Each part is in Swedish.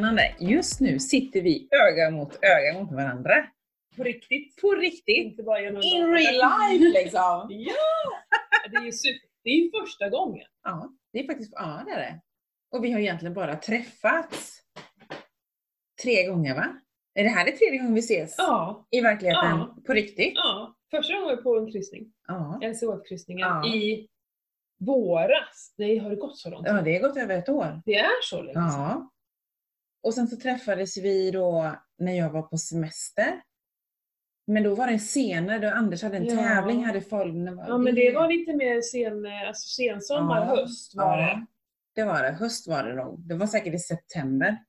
jättespännande. Just nu sitter vi öga mot öga mot varandra. På riktigt. På riktigt. Inte bara genom In real life liksom. Ja! Det är ju super. Det är ju första gången. Ja, det är faktiskt, ja det är det. Och vi har egentligen bara träffats tre gånger va? Är det här är tredje gången vi ses Ja. i verkligheten? Ja. På riktigt? ja. Första gången var vi på en kryssning. Ja. LCHF-kryssningen Ja. i våras. Nej, har det gått så långt? Ja, det har gått över ett år. Det är så länge sedan. Ja. Och sen så träffades vi då när jag var på semester. Men då var det senare, då Anders hade en Ja. tävling här i Falun. Ja, men det var lite mer sen, alltså sensommar, Ja. höst var ja, det. det var det. Höst var det nog. Det var säkert i september.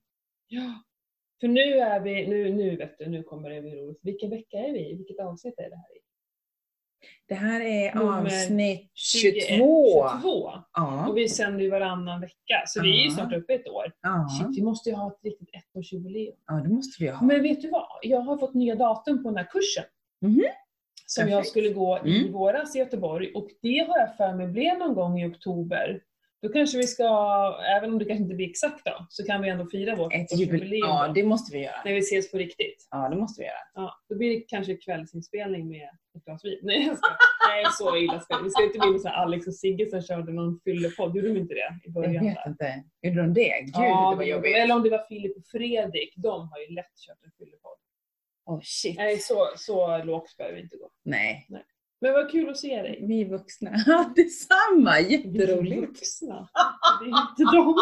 Ja. För nu är vi, nu, nu vet du, nu kommer det bli roligt. Vilken vecka är vi i? Vilket avsnitt är det här i? Det här är Nummer avsnitt 21, 22. 22. Ja. Och vi sänder ju varannan vecka, så vi är ju Ja. snart uppe ett år. Ja. Shit, vi måste ju ha ett riktigt ettårsjubileum. ja, det måste vi ha. Men vet du vad? Jag har fått nya datum på den här kursen. Mhm. Som jag Perfekt. skulle gå i Mm. våras i Göteborg och det har jag för mig blev någon gång i oktober. Då kanske vi ska, även om det kanske inte blir exakt då, så kan vi ändå fira vårt Ett jubileum. Ja, det måste vi göra. när vi ses på riktigt. Ja, det måste vi göra. Ja, då blir det kanske kvällsinspelning med ett glas vin. Nej, jag ska. Nej så illa ska vi ska inte bli så Alex och Sigge som körde någon fyllepodd. Gjorde de inte det i Jag början? vet där? inte. Gjorde de det? Gud, ja, det var jobbigt. Eller om det var Filip och Fredrik. De har ju lätt kört en fyllepodd. Oh, shit. Nej, så, så lågt behöver vi inte gå. Nej. Men vad kul att se dig. Vi är vuxna. Detsamma. Vi Jätteroligt. vuxna. Det är inte de.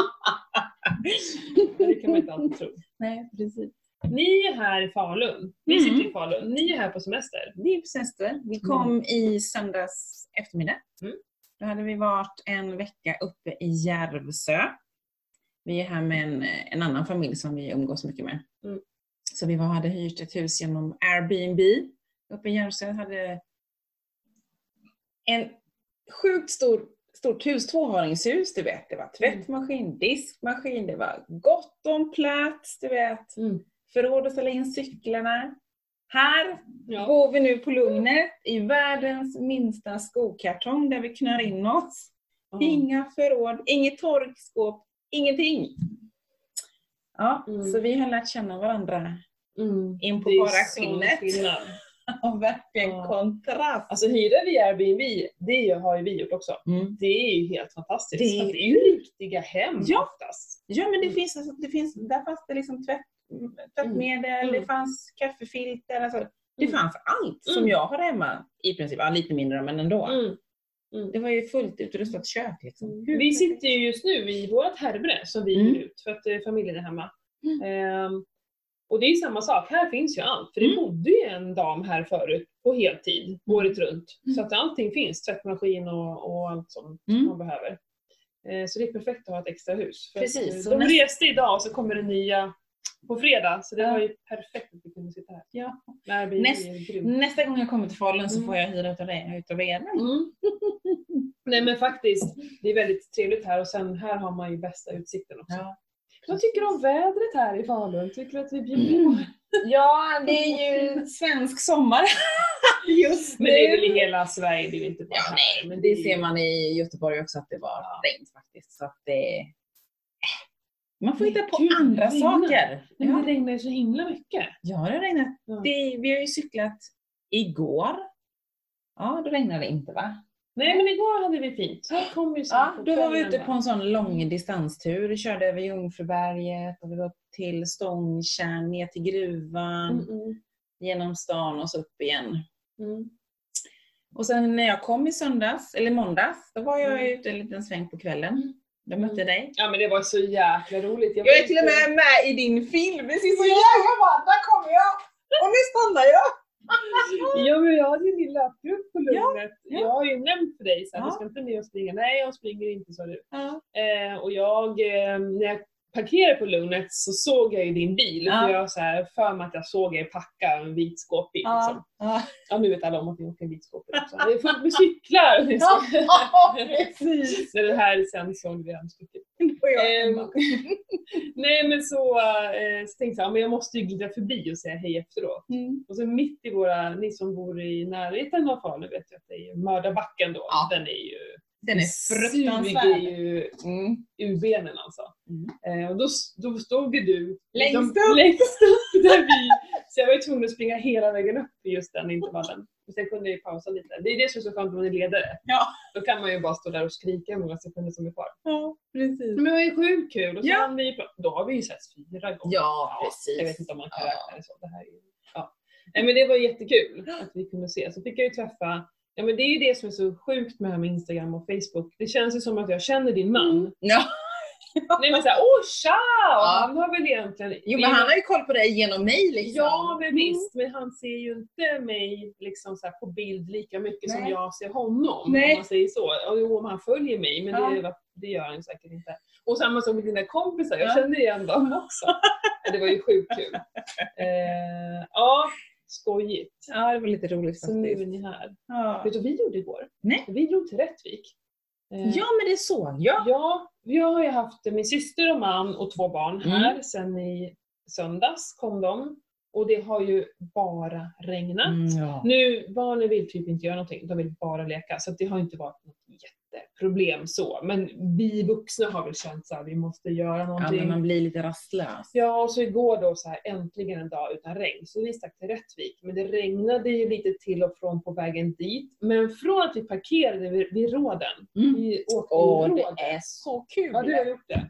Det kan man inte alltid tro. Nej, precis. Ni är här i Falun. Vi Mm. sitter i Falun. Ni är här på semester. Vi är på semester. Vi kom i söndags eftermiddag. Mm. Då hade vi varit en vecka uppe i Järvsö. Vi är här med en, en annan familj som vi umgås mycket med. Mm. Så vi var, hade hyrt ett hus genom Airbnb uppe i Järvsö. Hade en sjukt stor, stort hus, tvåvåningshus, du vet. Det var tvättmaskin, diskmaskin, det var gott om plats, du vet. Mm. Förråd att ställa in cyklarna. Här Ja. bor vi nu på Lugnet i världens minsta skokartong där vi knör in oss. Inga förråd, inget torkskåp, ingenting. Ja, Mm. så vi har lärt känna varandra Mm. in på bara skinnet. Och verkligen Ja. kontrast. Alltså hyra via Airbnb, det har ju vi gjort också. Mm. Det är ju helt fantastiskt. Det- Det, det är ju riktiga hem Ja. oftast. Ja men det Mm. finns, alltså, det finns, där fanns det liksom tvätt, tvättmedel, Mm. det fanns kaffefilter, alltså, det Mm. fanns allt som Mm. jag har hemma i princip. Ja, lite mindre men ändå. Mm. Det var ju fullt utrustat kök liksom. Vi sitter ju just nu i vårt härbre som vi Mm. hyr ut för att eh, familjen är hemma. Mm. Ehm, och det är samma sak, här finns ju allt. För det Mm. bodde ju en dam här förut på heltid, året runt. Mm. Så att allting finns, tvättmaskin och, och allt som Mm. man behöver. Eh, så det är perfekt att ha ett extra hus. För Precis, eh, de nästa- reste idag och så kommer det nya på fredag, så det Ja. var ju perfekt att vi kunde sitta här. Ja. Airbnb Näst-. Nästa gång jag kommer till Falun så Mm. får jag hyra utav er. Utav er. Mm. Nej men faktiskt, det är väldigt trevligt här och sen här har man ju bästa utsikten också. Ja. Vad tycker du om vädret här i Falun? Tycker du att vi bjuder på? ja, det är ju svensk sommar just Men det är väl i hela Sverige, det är inte bara Ja, här. nej, men det är- ser man i Göteborg också att det var Ja. regn faktiskt. Så att det... äh. Man får hitta på gud, andra det saker. Men Ja. det regnar ju så himla mycket. ja, det har regnat. Ja. Det, vi har ju cyklat igår. Ja, då regnade det inte va? Nej men igår hade vi fint. Kom ju Ja, då var vi ute på en sån lång distanstur. Vi körde över Jungfruberget och vi var upp till Stångtjärn, ner till gruvan, Mm, mm, genom stan och så upp igen. mm. Och sen när jag kom i söndags, eller måndags, då var jag Mm. ute en liten sväng på kvällen. Jag mötte dig. Ja men det var så jäkla roligt. Jag var är till och med med i din film. Det ser så jävla bra Där kommer jag! Och nu stannar jag! Ja men jag hade ju min löpgrupp på Lugnet. ja. Jag har ju nämnt för dig så här, Ja. du ska inte med och springa. Nej jag springer inte sa du. Ja. Eh, och jag, eh, när jag parkerade på Lugnet så såg jag ju din bil. Ja. För jag så här, för mig att jag såg er packa en vit skåpbil. Liksom. Ja. Ja nu vet alla om att ni åker en vit skåpbil också. Det är fullt med cyklar! Ja, precis! När det här sen såg vi redan stycket. Jag Ehm. Nej men så, eh, så tänkte jag, men jag måste ju glida förbi och säga hej efteråt. Mm. Och så mitt i våra, ni som bor i närheten av Falun vet ju att det är ju Mördarbacken då. Ja. Den är ju Den är fruktansvärd. ju Mm. ur benen alltså. Mm. Eh, och då, då stod ju du Längst upp. längst upp där vi, så jag var ju tvungen att springa hela vägen upp i just den intervallen. Och sen kunde jag ju pausa lite. Det är det som är så skönt när man är ledare. Ja. Då kan man ju bara stå där och skrika hur många sekunder som är kvar. ja, precis. Men det var ju sjukt kul och så Ja. vi, då har vi ju setts fyra gånger. Ja, precis. Jag vet inte om man kan Ja. räkna det så. Det här är ja. Nej, men det var jättekul att vi kunde ses. Så fick jag ju träffa Ja men det är ju det som är så sjukt med det här med Instagram och Facebook. Det känns ju som att jag känner din man. Ja. Nej men såhär, åh tja! Och Ja. Han har väl egentligen... Jo men han har ju koll på dig genom mig liksom. Ja men visst, men han ser ju inte mig liksom så på bild lika mycket som Nej. jag ser honom. Nej. Om man säger så. Jo, om han följer mig, men Ja. det, det gör han säkert inte. Och samma sak med dina kompisar, jag Ja. kände igen dem också. Det var ju sjukt kul. Eh, ja, skojigt. Ja, det var lite roligt Så nu är ni här. Ja. Vet du vad vi gjorde igår? Nej. Vi drog till Rättvik. Eh, ja, men det såg jag. Ja, jag har ju haft min syster och man och två barn här sen i söndags kom de. Och det har ju bara regnat. Mm, ja. Nu, barnen vill typ inte göra någonting, de vill bara leka. Så det har inte varit något jätteproblem så. Men vi vuxna har väl känt att vi måste göra ja, någonting. men man blir lite rastlös. Ja, och så igår då så här äntligen en dag utan regn. Så vi stack till Rättvik. Men det regnade ju lite till och från på vägen dit. Men från att vi parkerade vid, vid Råden. Mm. Vi åkte Åh, i det Råden. är så kul! Ja, du har gjort det.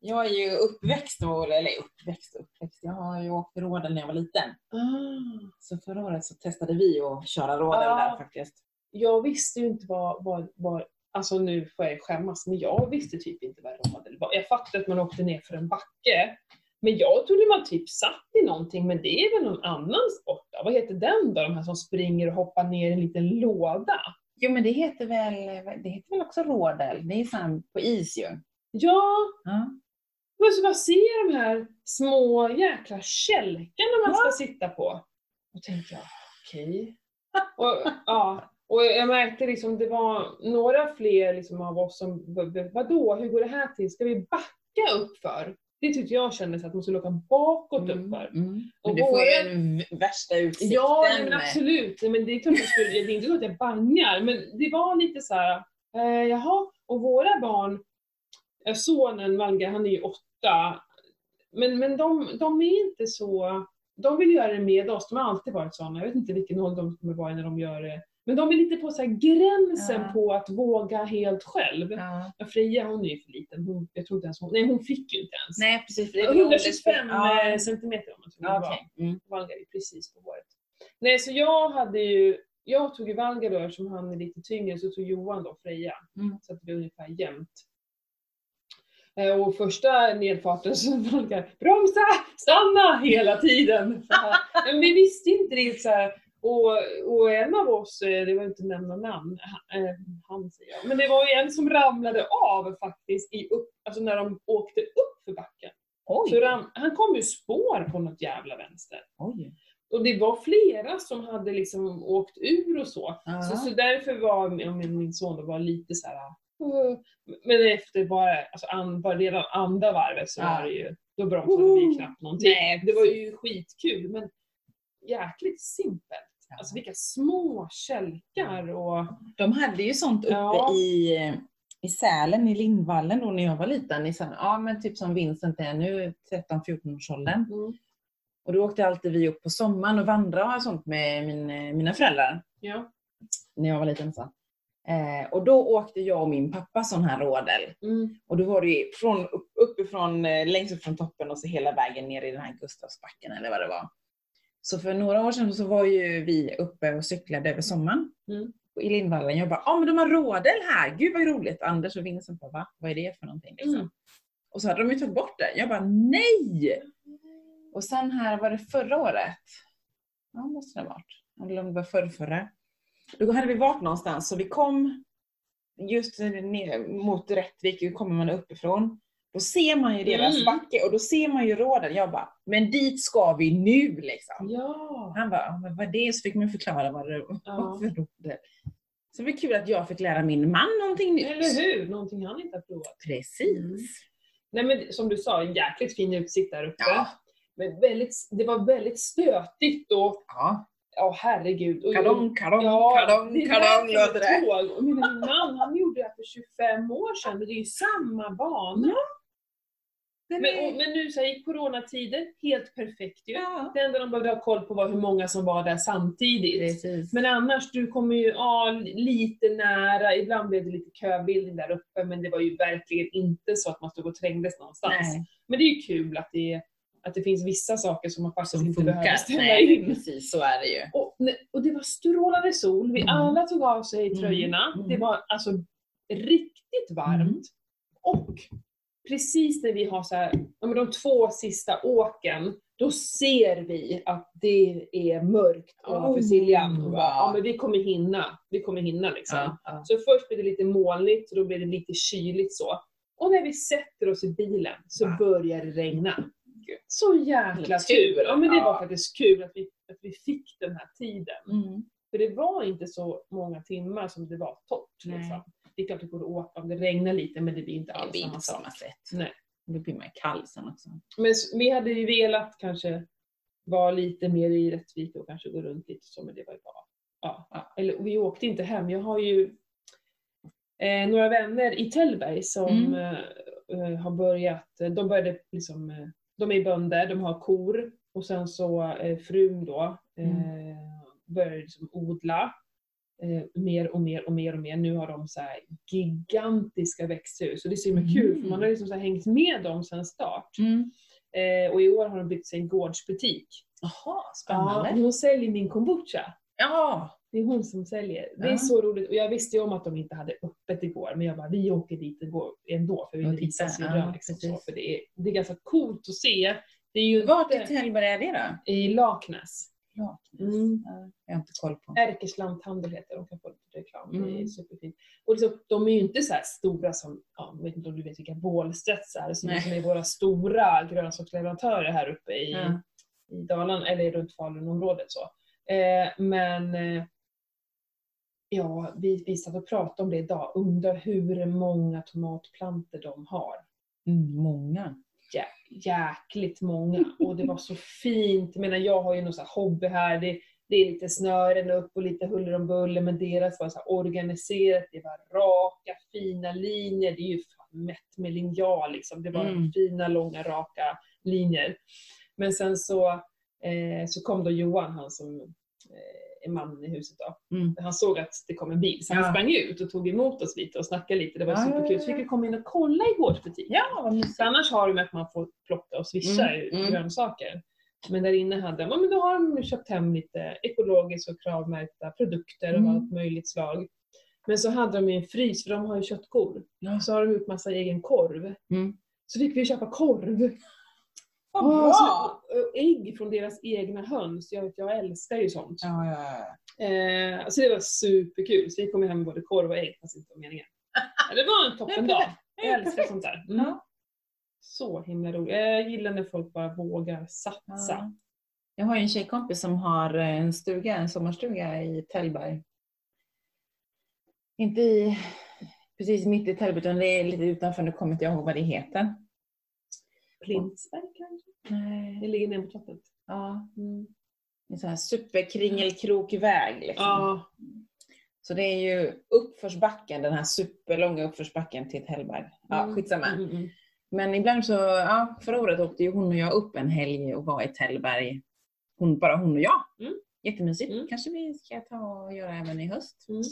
Jag är ju uppväxt, eller uppväxt uppväxt, jag har ju åkt råden när jag var liten. Ah. Så förra året så testade vi att köra råden Ah. där faktiskt. Jag visste ju inte vad, vad, vad Alltså nu får jag skämmas, men jag visste typ inte vad rådel var. Jag fattade att man åkte ner för en backe. Men jag trodde man typ satt i någonting, men det är väl någon annan sport då? Vad heter den då? De här som springer och hoppar ner i en liten låda? Jo men det heter väl, det heter väl också rådel? Det är sam på is ju. Ja, Ja. men så bara ser de här små jäkla kälkarna man ska sitta på. Och tänkte jag, okej. Och, ja, och jag märkte liksom, det var några fler liksom av oss som, vadå, hur går det här till? Ska vi backa upp för? Det tyckte jag kändes att man skulle åka bakåt upp för. Mm. Och Men du får ju våra- en v- värsta utsikten. Ja, men absolut. Men det är klart skulle, det är inte så att jag bangar, men det var lite så här, eh, jaha, och våra barn, eh, sonen Valga, han är ju åtta, men, men de, de är inte så, de vill göra det med oss, de har alltid varit sådana, jag vet inte vilken ålder de kommer vara när de gör det. Men de är lite på så här gränsen Ja. på att våga helt själv. Ja. Ja. Freja hon är ju för liten, hon, jag tror inte ens hon, nej hon fick ju inte ens. Nej precis, för det är väl 125 åldersfri- Ja. centimeter om man tror Ja, det var. Mm. Precis på håret. Nej, så jag hade ju, jag tog ju Valgar då eftersom han är lite tyngre, så tog Johan då Freja. Mm. Så att det blev ungefär jämnt. Eh, Och första nedfarten så bromsa, stanna hela tiden. Men vi visste inte det så här. Och, och en av oss, det var inte nämna namn, eh, han säger jag, men det var ju en som ramlade av faktiskt i upp, alltså när de åkte upp för backen. Oj. Så ram, han kom ju spår på något jävla vänster. Oj. Och det var flera som hade liksom åkt ur och så. Så, så därför var min, min- son då var lite så här. Men efter bara, alltså an, bara redan andra varvet så var det ju, då bromsade vi knappt någonting. Nej, det var ju skitkul men jäkligt simpelt. Alltså vilka små kälkar och De hade ju sånt uppe Ja. i, i Sälen, i Lindvallen då när jag var liten. I så, ja men typ som Vincent är nu, 13-14 års åldern. Och då åkte alltid vi upp på sommaren och vandrade och sånt med min, mina föräldrar. ja. När jag var liten så. Eh, och då åkte jag och min pappa sån här rådel. Mm. Och då var det från, upp, uppifrån, eh, längst upp från toppen och så hela vägen ner i den här Gustavsbacken eller vad det var. Så för några år sedan så var ju vi uppe och cyklade över sommaren Mm. i Lindvallen. Jag bara, ja ah, men de har rådel här, gud vad roligt. Anders och Vincent bara, va? Vad är det för någonting? Liksom. Mm. Och så hade de ju tagit bort det. Jag bara, nej! Och sen här var det förra året. Ja, måste det ha varit. Eller om det var förrförra. Då hade vi varit någonstans så vi kom just ner mot Rättvik, hur kommer man uppifrån? Då ser man ju deras Mm. backe och då ser man ju råden. Jag bara, men dit ska vi nu liksom. Ja. Han bara, "Ja, men vad är det? Så fick man förklara vad det var Ja. för. Så det var kul att jag fick lära min man någonting nytt. Eller hur? Någonting han inte har provat. Precis. Mm. Nej men som du sa, jäkligt fin utsikt där uppe. Ja. Men väldigt, det var väldigt stötigt och Ja. Ja, herregud. Och- Kadong, kadong, Ja, lät som låter det. tåg. Och min man han gjorde det här för 25 år sedan och det är ju samma bana. Den Men, och, men nu så här, i coronatider, helt perfekt ju. Ja. Det enda de behövde ha koll på var hur många som var där samtidigt. Precis. Men annars, du kommer ju ja, lite nära, ibland blev det lite köbildning där uppe men det var ju verkligen inte så att man stod och trängdes någonstans. Nej, Men det är ju kul att det, att det finns vissa saker som man faktiskt som inte behöver funkar. ställa Nej, in. precis så är det ju. Och, och det var strålande sol, vi Mm. alla tog av sig Mm, tröjorna. mm. Det var alltså riktigt varmt. Mm. Och precis när vi har så här, ja, de två sista åken, då ser vi att det är mörkt ovanför Oh, Siljan. Wow. Ja men vi kommer hinna, vi kommer hinna liksom. Ja, ja. Så först blir det lite molnigt och då blir det lite kyligt så. Och när vi sätter oss i bilen så Va? börjar det regna. Gud. Så jäkla Tur, tur! Ja men det var ja. faktiskt kul att vi, att vi fick den här tiden. Mm. För det var inte så många timmar som det var torrt. Liksom. Det är klart det går att åka om det regnar lite men det blir inte Det alls blir samma inte samma sätt. Nej. Då blir man kall sen också. Men vi hade ju velat kanske vara lite mer i Rättvik och kanske gå runt lite så men det var ju bara... Ja. Ja. Eller vi åkte inte hem. Jag har ju eh, några vänner i Tällberg som Mm. eh, eh, har börjat, de började liksom, eh, de är bönder, de har kor och sen så eh, frun då eh, började liksom odla eh, mer och mer och mer och mer. Nu har de så gigantiska växthus och det är så himla kul för Mm. man har liksom så hängt med dem sedan start. Mm. Eh, och i år har de byggt sig en gårdsbutik. Jaha, Ja, spännande. hon säljer min kombucha. Ja. Det är hon som säljer. Det är Ja. så roligt. Och jag visste ju om att de inte hade öppet igår, men jag bara, vi åker dit ändå för vi vill visa syrran. ja, liksom, så, för det är, det är ganska coolt att se. Det är ju Vart i Tällberg är det då? i Laknäs. Ja. Mm. Ja, jag har inte koll på. Ärkers lanthandel heter de, kan få lite reklam. Det är Mm. superfint. Och liksom, de är ju inte så här stora som, ja, jag vet inte om du vet vilka Bålstedts är, som, som är våra stora grönsaksleverantörer här uppe i, Ja. i Dalarna, eller runt Falunområdet. Så. Eh, men eh, ja, vi, vi satt och pratade om det idag, undrar hur många tomatplanter de har. Mm, många. Jäkligt många. Och det var så fint. Jag menar, jag har ju någon här hobby här. Det, det är lite snören upp och lite huller om buller, men deras var så organiserat. Det var raka, fina linjer. Det är ju fan mätt med linjal liksom. Det var Mm. fina, långa, raka linjer. Men sen så, eh, så kom då Johan, han som är mannen i huset då. Mm. Han såg att det kom en bil, så han Ja. sprang ut och tog emot oss lite och snackade lite. Det var Ja, superkul. Så fick vi komma in och kolla i gårdsbutiken. Ja, annars har de att man får plocka och swisha Mm, mm. grönsaker. Men där inne hade de, ja, men då har de köpt hem lite ekologiska och kravmärkta produkter av Mm. allt möjligt slag. Men så hade de ju en frys, för de har ju köttkor. Ja. Så har de gjort massa egen korv. Mm. Så fick vi köpa korv. Vad bra! så- och ägg från deras egna höns. Jag, jag älskar ju sånt. Ja, ja, ja. Eh, så det var superkul. Så vi kom hem med både korv och ägg, fast inte var meningen. Det var en toppen dag. Jag älskar sånt där. Mm. Ja. Så himla roligt. Jag gillar när folk bara vågar satsa. Ja. Jag har ju en tjejkompis som har en stuga, en sommarstuga i Tällberg. Inte i, precis mitt i Tällberg, utan det är lite utanför. Nu kommer inte jag ihåg vad det heter. Plinsberg kanske? Det Nej. ligger nere på toppen. Ja, Mm. en sån här superkringelkrokig väg. Liksom. Ja. Så det är ju uppförsbacken, den här superlånga uppförsbacken till Tällberg. Ja, Mm. skitsamma. Mm, mm, mm. Men ibland så, ja, förra året åkte ju hon och jag upp en helg och var i Tällberg. Hon, bara hon och jag. Mm. Jättemysigt. Mm. Kanske vi ska ta och göra även i höst. Mm.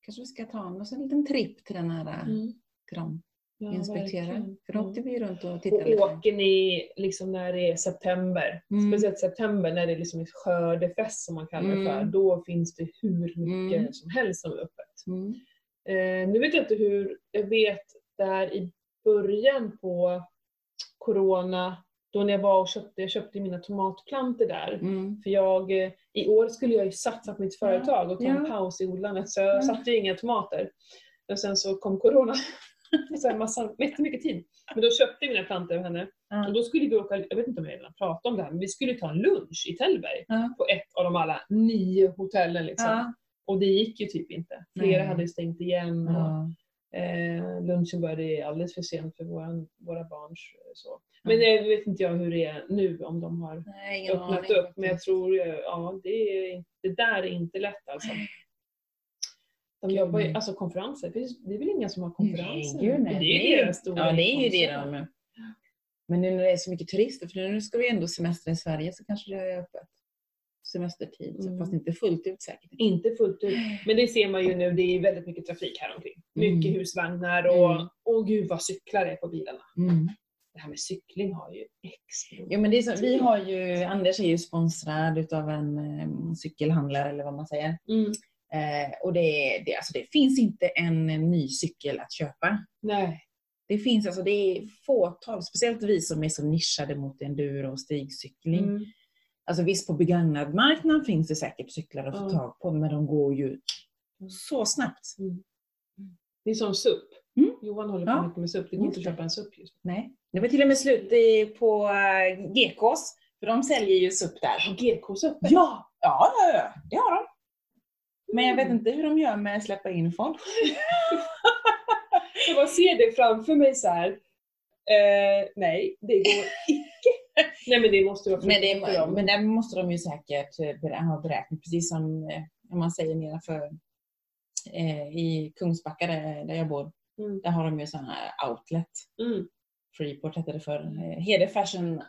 Kanske vi ska ta en, en liten tripp till den här Mm. Gram. Ja, inspektera. verkligen. För då Mm. åkte vi runt och tittade Och lite. åker ni liksom när det är september, Mm. speciellt september när det är liksom ett skördefest som man kallar det för, Mm. då finns det hur mycket Mm. som helst som är öppet. Mm. Eh, nu vet jag inte hur, jag vet där i början på Corona, då när jag var och köpte, jag köpte mina tomatplantor där. Mm. För jag, eh, i år skulle jag ju satsa på mitt företag och ta en Ja. paus i odlandet så jag Ja. satte ju inga tomater. Och sen så kom Corona. Så en massa, jättemycket tid. Men då köpte jag mina plantor av henne. Och Ja. då skulle vi åka, jag vet inte om jag redan pratade om det här, men vi skulle ta en lunch i Tällberg. Ja. På ett av de alla nio hotellen liksom. Ja. Och det gick ju typ inte. Flera hade stängt igen. Och. Eh, lunchen började alldeles för sent för våran, våra barns eh, så. Men jag vet inte jag hur det är nu om de har Nej, öppnat aning. upp. Men jag tror, eh, ja det, är, det där är inte lätt alltså. De Gud. jobbar ju, alltså konferenser, det är väl inga som har konferenser? Nej, gud, nej. Det är ju deras stora Ja, det är ju det de... Men nu när det är så mycket turister, för nu ska vi ändå semestra i Sverige så kanske det är öppet. Semestertid, så Mm. fast inte fullt ut säkert. Inte fullt ut. Men det ser man ju nu, det är väldigt mycket trafik här omkring. Mycket Mm. husvagnar och, Mm. och gud vad cyklar det är på bilarna. Mm. Det här med cykling har ju exploderat. Jo, men det är så, vi har ju, Anders är ju sponsrad utav en eh, cykelhandlare eller vad man säger. Mm. Eh, och det, det, alltså det finns inte en ny cykel att köpa. Nej. Det finns alltså, det är fåtal, speciellt vi som är så nischade mot enduro och stigcykling. Mm. Alltså visst på begagnad marknad finns det säkert cyklar att få tag på, men de går ju så snabbt. Det är som SUP. Mm. Johan håller på Ja. mycket med SUP. Det går inte att köpa en SUP just nu. Nej. Det var till och med slut på uh, GKs, för de säljer ju SUP där. Har GKs öppet? Ja, ja, ja, ja, det har de. Men jag vet Mm. inte hur de gör med att släppa in folk. Jag bara ser det framför mig så här. Eh, nej, det går icke. nej men det måste vara Men, det, dem. men där måste de ju säkert eh, ha beräknat, precis som eh, om man säger nedanför eh, i Kungsbacka där, där jag bor. Mm. Där har de ju här outlet. Mm. Freeport hette det för. Eh, Hede Fashion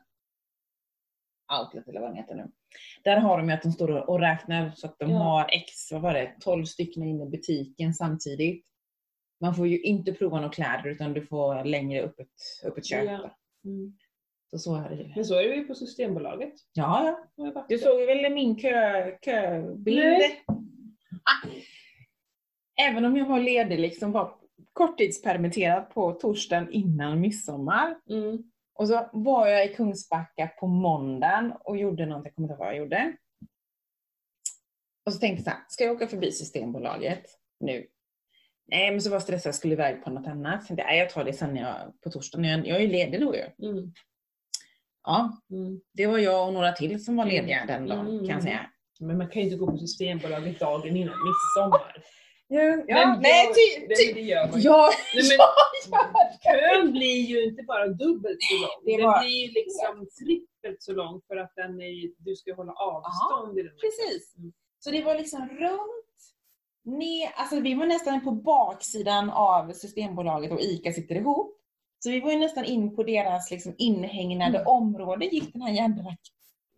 Outlet eller vad den heter nu. Där har de ju att de står och- räknar så att de Ja. har x, vad var det, 12 stycken inne i butiken samtidigt. Man får ju inte prova några kläder utan du får längre öppet, öppet köp. Ja. Mm. Så, så är det. Men så är det ju på Systembolaget. Ja, ja. Du såg väl min kö, köbild? Nej. Ah. Även om jag var ledig, liksom var korttidspermitterad på torsdagen innan midsommar. Mm. Och så var jag i Kungsbacka på måndagen och gjorde någonting, jag kommer inte ihåg vad jag gjorde. Och så tänkte jag så här, ska jag åka förbi Systembolaget nu? Nej, men så var jag stressad, jag skulle iväg på något annat. Så tänkte jag, jag tar det sen jag, på torsdagen. Jag, jag är ju ledig då ju. Mm. Ja, Mm. det var jag och några till som var lediga den dagen Mm. kan jag säga. Men man kan ju inte gå på Systembolaget dagen innan midsommar. Ja, Men nej, gör- ty, Nej, ty, men det gör man ju. ja, Nej, men- ja, Kön blir ju inte bara dubbelt så lång. Det Den var- blir ju liksom trippelt så lång för att den är, du ska hålla avstånd i den. precis. Mm. Så det var liksom runt, ner, alltså vi var nästan på baksidan av Systembolaget och ICA sitter ihop. Så vi var ju nästan in på deras liksom inhägnade Mm. område gick den här jädra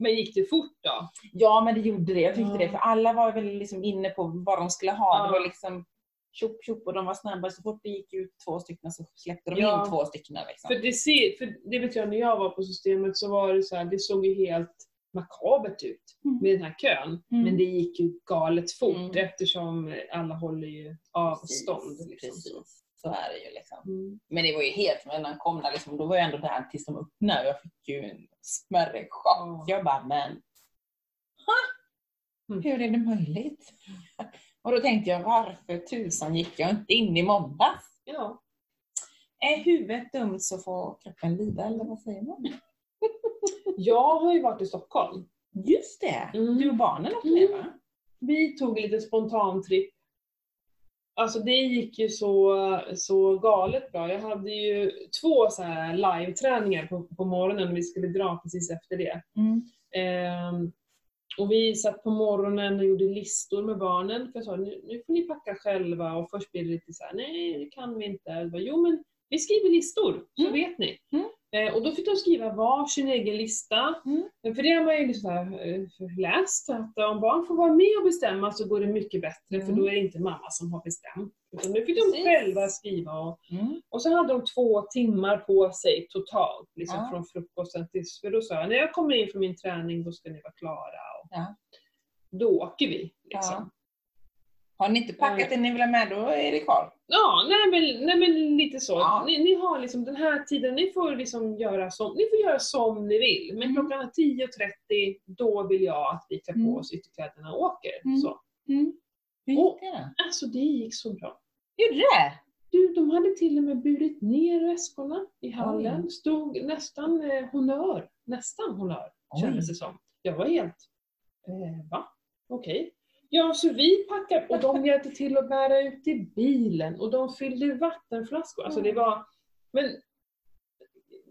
Men gick det fort då? Ja men det gjorde det, jag tyckte Ja. det. För alla var väl liksom inne på vad de skulle ha. Ja. Det var liksom tjopp tjopp och de var snabba. Så fort det gick ut två stycken så släppte de Ja. in två stycken. Liksom. För det, ser, för det vet jag när jag var på systemet så var det så här, det såg ju helt makabert ut Mm. med den här kön. Mm. Men det gick ju galet fort Mm. eftersom alla håller ju avstånd. Precis, Liksom. precis. Så är det ju liksom. Mm. Men det var ju helt, när han kom där liksom, då var jag ändå där tills de öppnade och jag fick ju en smärre chock. Ja. Jag bara, men ha? Mm. hur är det möjligt? Och då tänkte jag, varför tusan gick jag inte in i måndags? Ja. Är huvudet dumt så får kroppen lida, eller vad säger man? Jag har ju varit i Stockholm. Just det! Mm. Du och barnen åkte Mm. va? Vi tog lite spontan tripp. Alltså det gick ju så, så galet bra. Jag hade ju två så här live-träningar på, på morgonen och vi skulle dra precis efter det. Mm. Ehm, och vi satt på morgonen och gjorde listor med barnen. För jag sa, nu, nu får ni packa själva. Och först blev det lite så här, nej det kan vi inte. Jag bara, jo men vi skriver listor, så Mm. vet ni. Mm. Eh, och då fick de skriva var sin egen lista. Mm. För det har man ju liksom eh, läst, att om barn får vara med och bestämma så går det mycket bättre, för Mm. då är det inte mamma som har bestämt. Utan nu fick de Precis. själva skriva. Och, Mm. och så hade de två timmar på sig totalt, liksom Ja. från frukosten tills... För då sa jag, när jag kommer in från min träning, då ska ni vara klara. Och Ja. Då åker vi. Liksom. Ja. Har ni inte packat det ni vill ha med, då är det kvar. Ja, nej men, nej men lite så. Ja. Ni, ni har liksom den här tiden, ni får liksom göra som ni, får göra som ni vill. Men Mm. klockan 10.30, då vill jag att vi klär på Mm. oss ytterkläderna och åker. Mm. Så. Hur Och- gick det då? Alltså det gick så bra. Gjorde det? Du, de hade till och med burit ner väskorna i hallen. Stod nästan eh, honör. Nästan honör, Oj. kändes det som. Jag var helt, eh, va? Okej. Ja, så vi packade och de hjälpte till att bära ut i bilen och de fyllde vattenflaskor. Alltså det var, men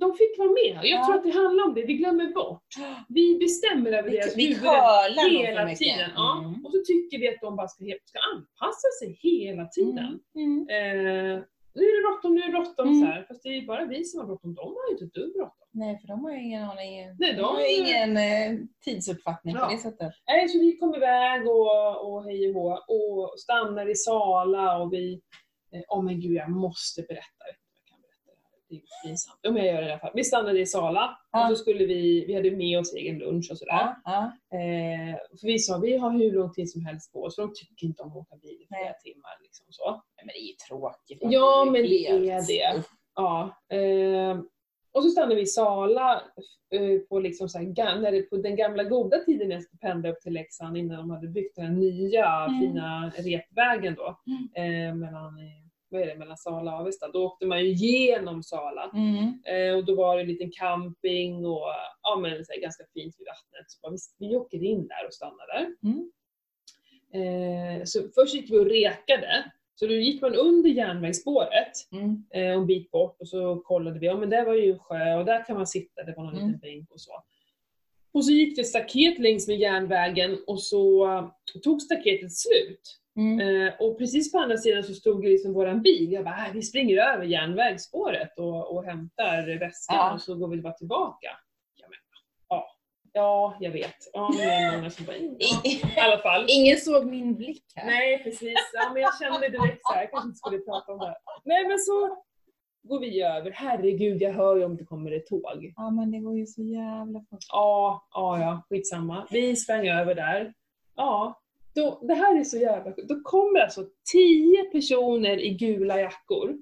de fick vara med. Jag Ja. tror att det handlar om det, vi glömmer bort. Vi bestämmer över Vi, deras vi huvuden hela tiden. Ja. Mm. Och så tycker vi att de bara ska, ska anpassa sig hela tiden. Mm. Eh, nu är det bråttom, nu är det bråttom Mm. så här. Fast det är bara vi som har bråttom, de har ju inte ett dugg bråttom. Nej, för de har ju ingen aning. Nej, de, de- har ju ingen eh, tidsuppfattning Ja. på det sättet. Nej, så vi kom iväg och, och hej och hå och stannar i Sala och vi... eh, Åh men gud, jag måste berätta. Jag vet inte om jag kan berätta det är pinsamt. Om jag gör det i alla fall. Vi stannade i Sala Ja. och så skulle vi, vi hade med oss egen lunch och sådär. Ja. Eh, för vi sa, vi har hur lång tid som helst på oss, för de tycker inte om att åka bil i flera timmar. Liksom så. Men det är ju tråkigt. Ja, men det är det. Ja, eh, och så stannade vi i Sala eh, på, liksom så här, när det, på den gamla goda tiden när jag skulle pendla upp till Leksand innan de hade byggt den nya Mm. fina repvägen då. Eh, mellan, eh, vad är det, mellan Sala och Avesta. Då åkte man ju genom Sala. Mm. Eh, och då var det en liten camping och ja, men, så här, ganska fint vid vattnet. Så bara, vi, vi åker in där och stannar där. Mm. Eh, så först gick vi och rekade. Så då gick man under järnvägsspåret Mm. eh, en bit bort och så kollade vi, ja men där var ju en sjö och där kan man sitta, det var någon Mm. liten bänk och så. Och så gick det staket längs med järnvägen och så eh, tog staketet slut. Mm. Eh, och precis på andra sidan så stod det liksom våran bil. Jag bara, "Äh, vi springer över järnvägsspåret och, och hämtar väskan Ja. och så går vi bara tillbaka. Ja, men, ja. ja, jag vet. Ja, men det är många som bara, "Mm, ja. Ingen såg min blick här. Nej, precis. Ja, men jag kände direkt så här, jag kanske inte skulle prata om det här. Nej, men så går vi över. Herregud, jag hör ju om det kommer ett tåg. Ja, men det går ju så jävla fort. Ja, ja, ja, skitsamma. Vi sprang över där. Ja, då, det här är så jävla. Då kommer alltså tio personer i gula jackor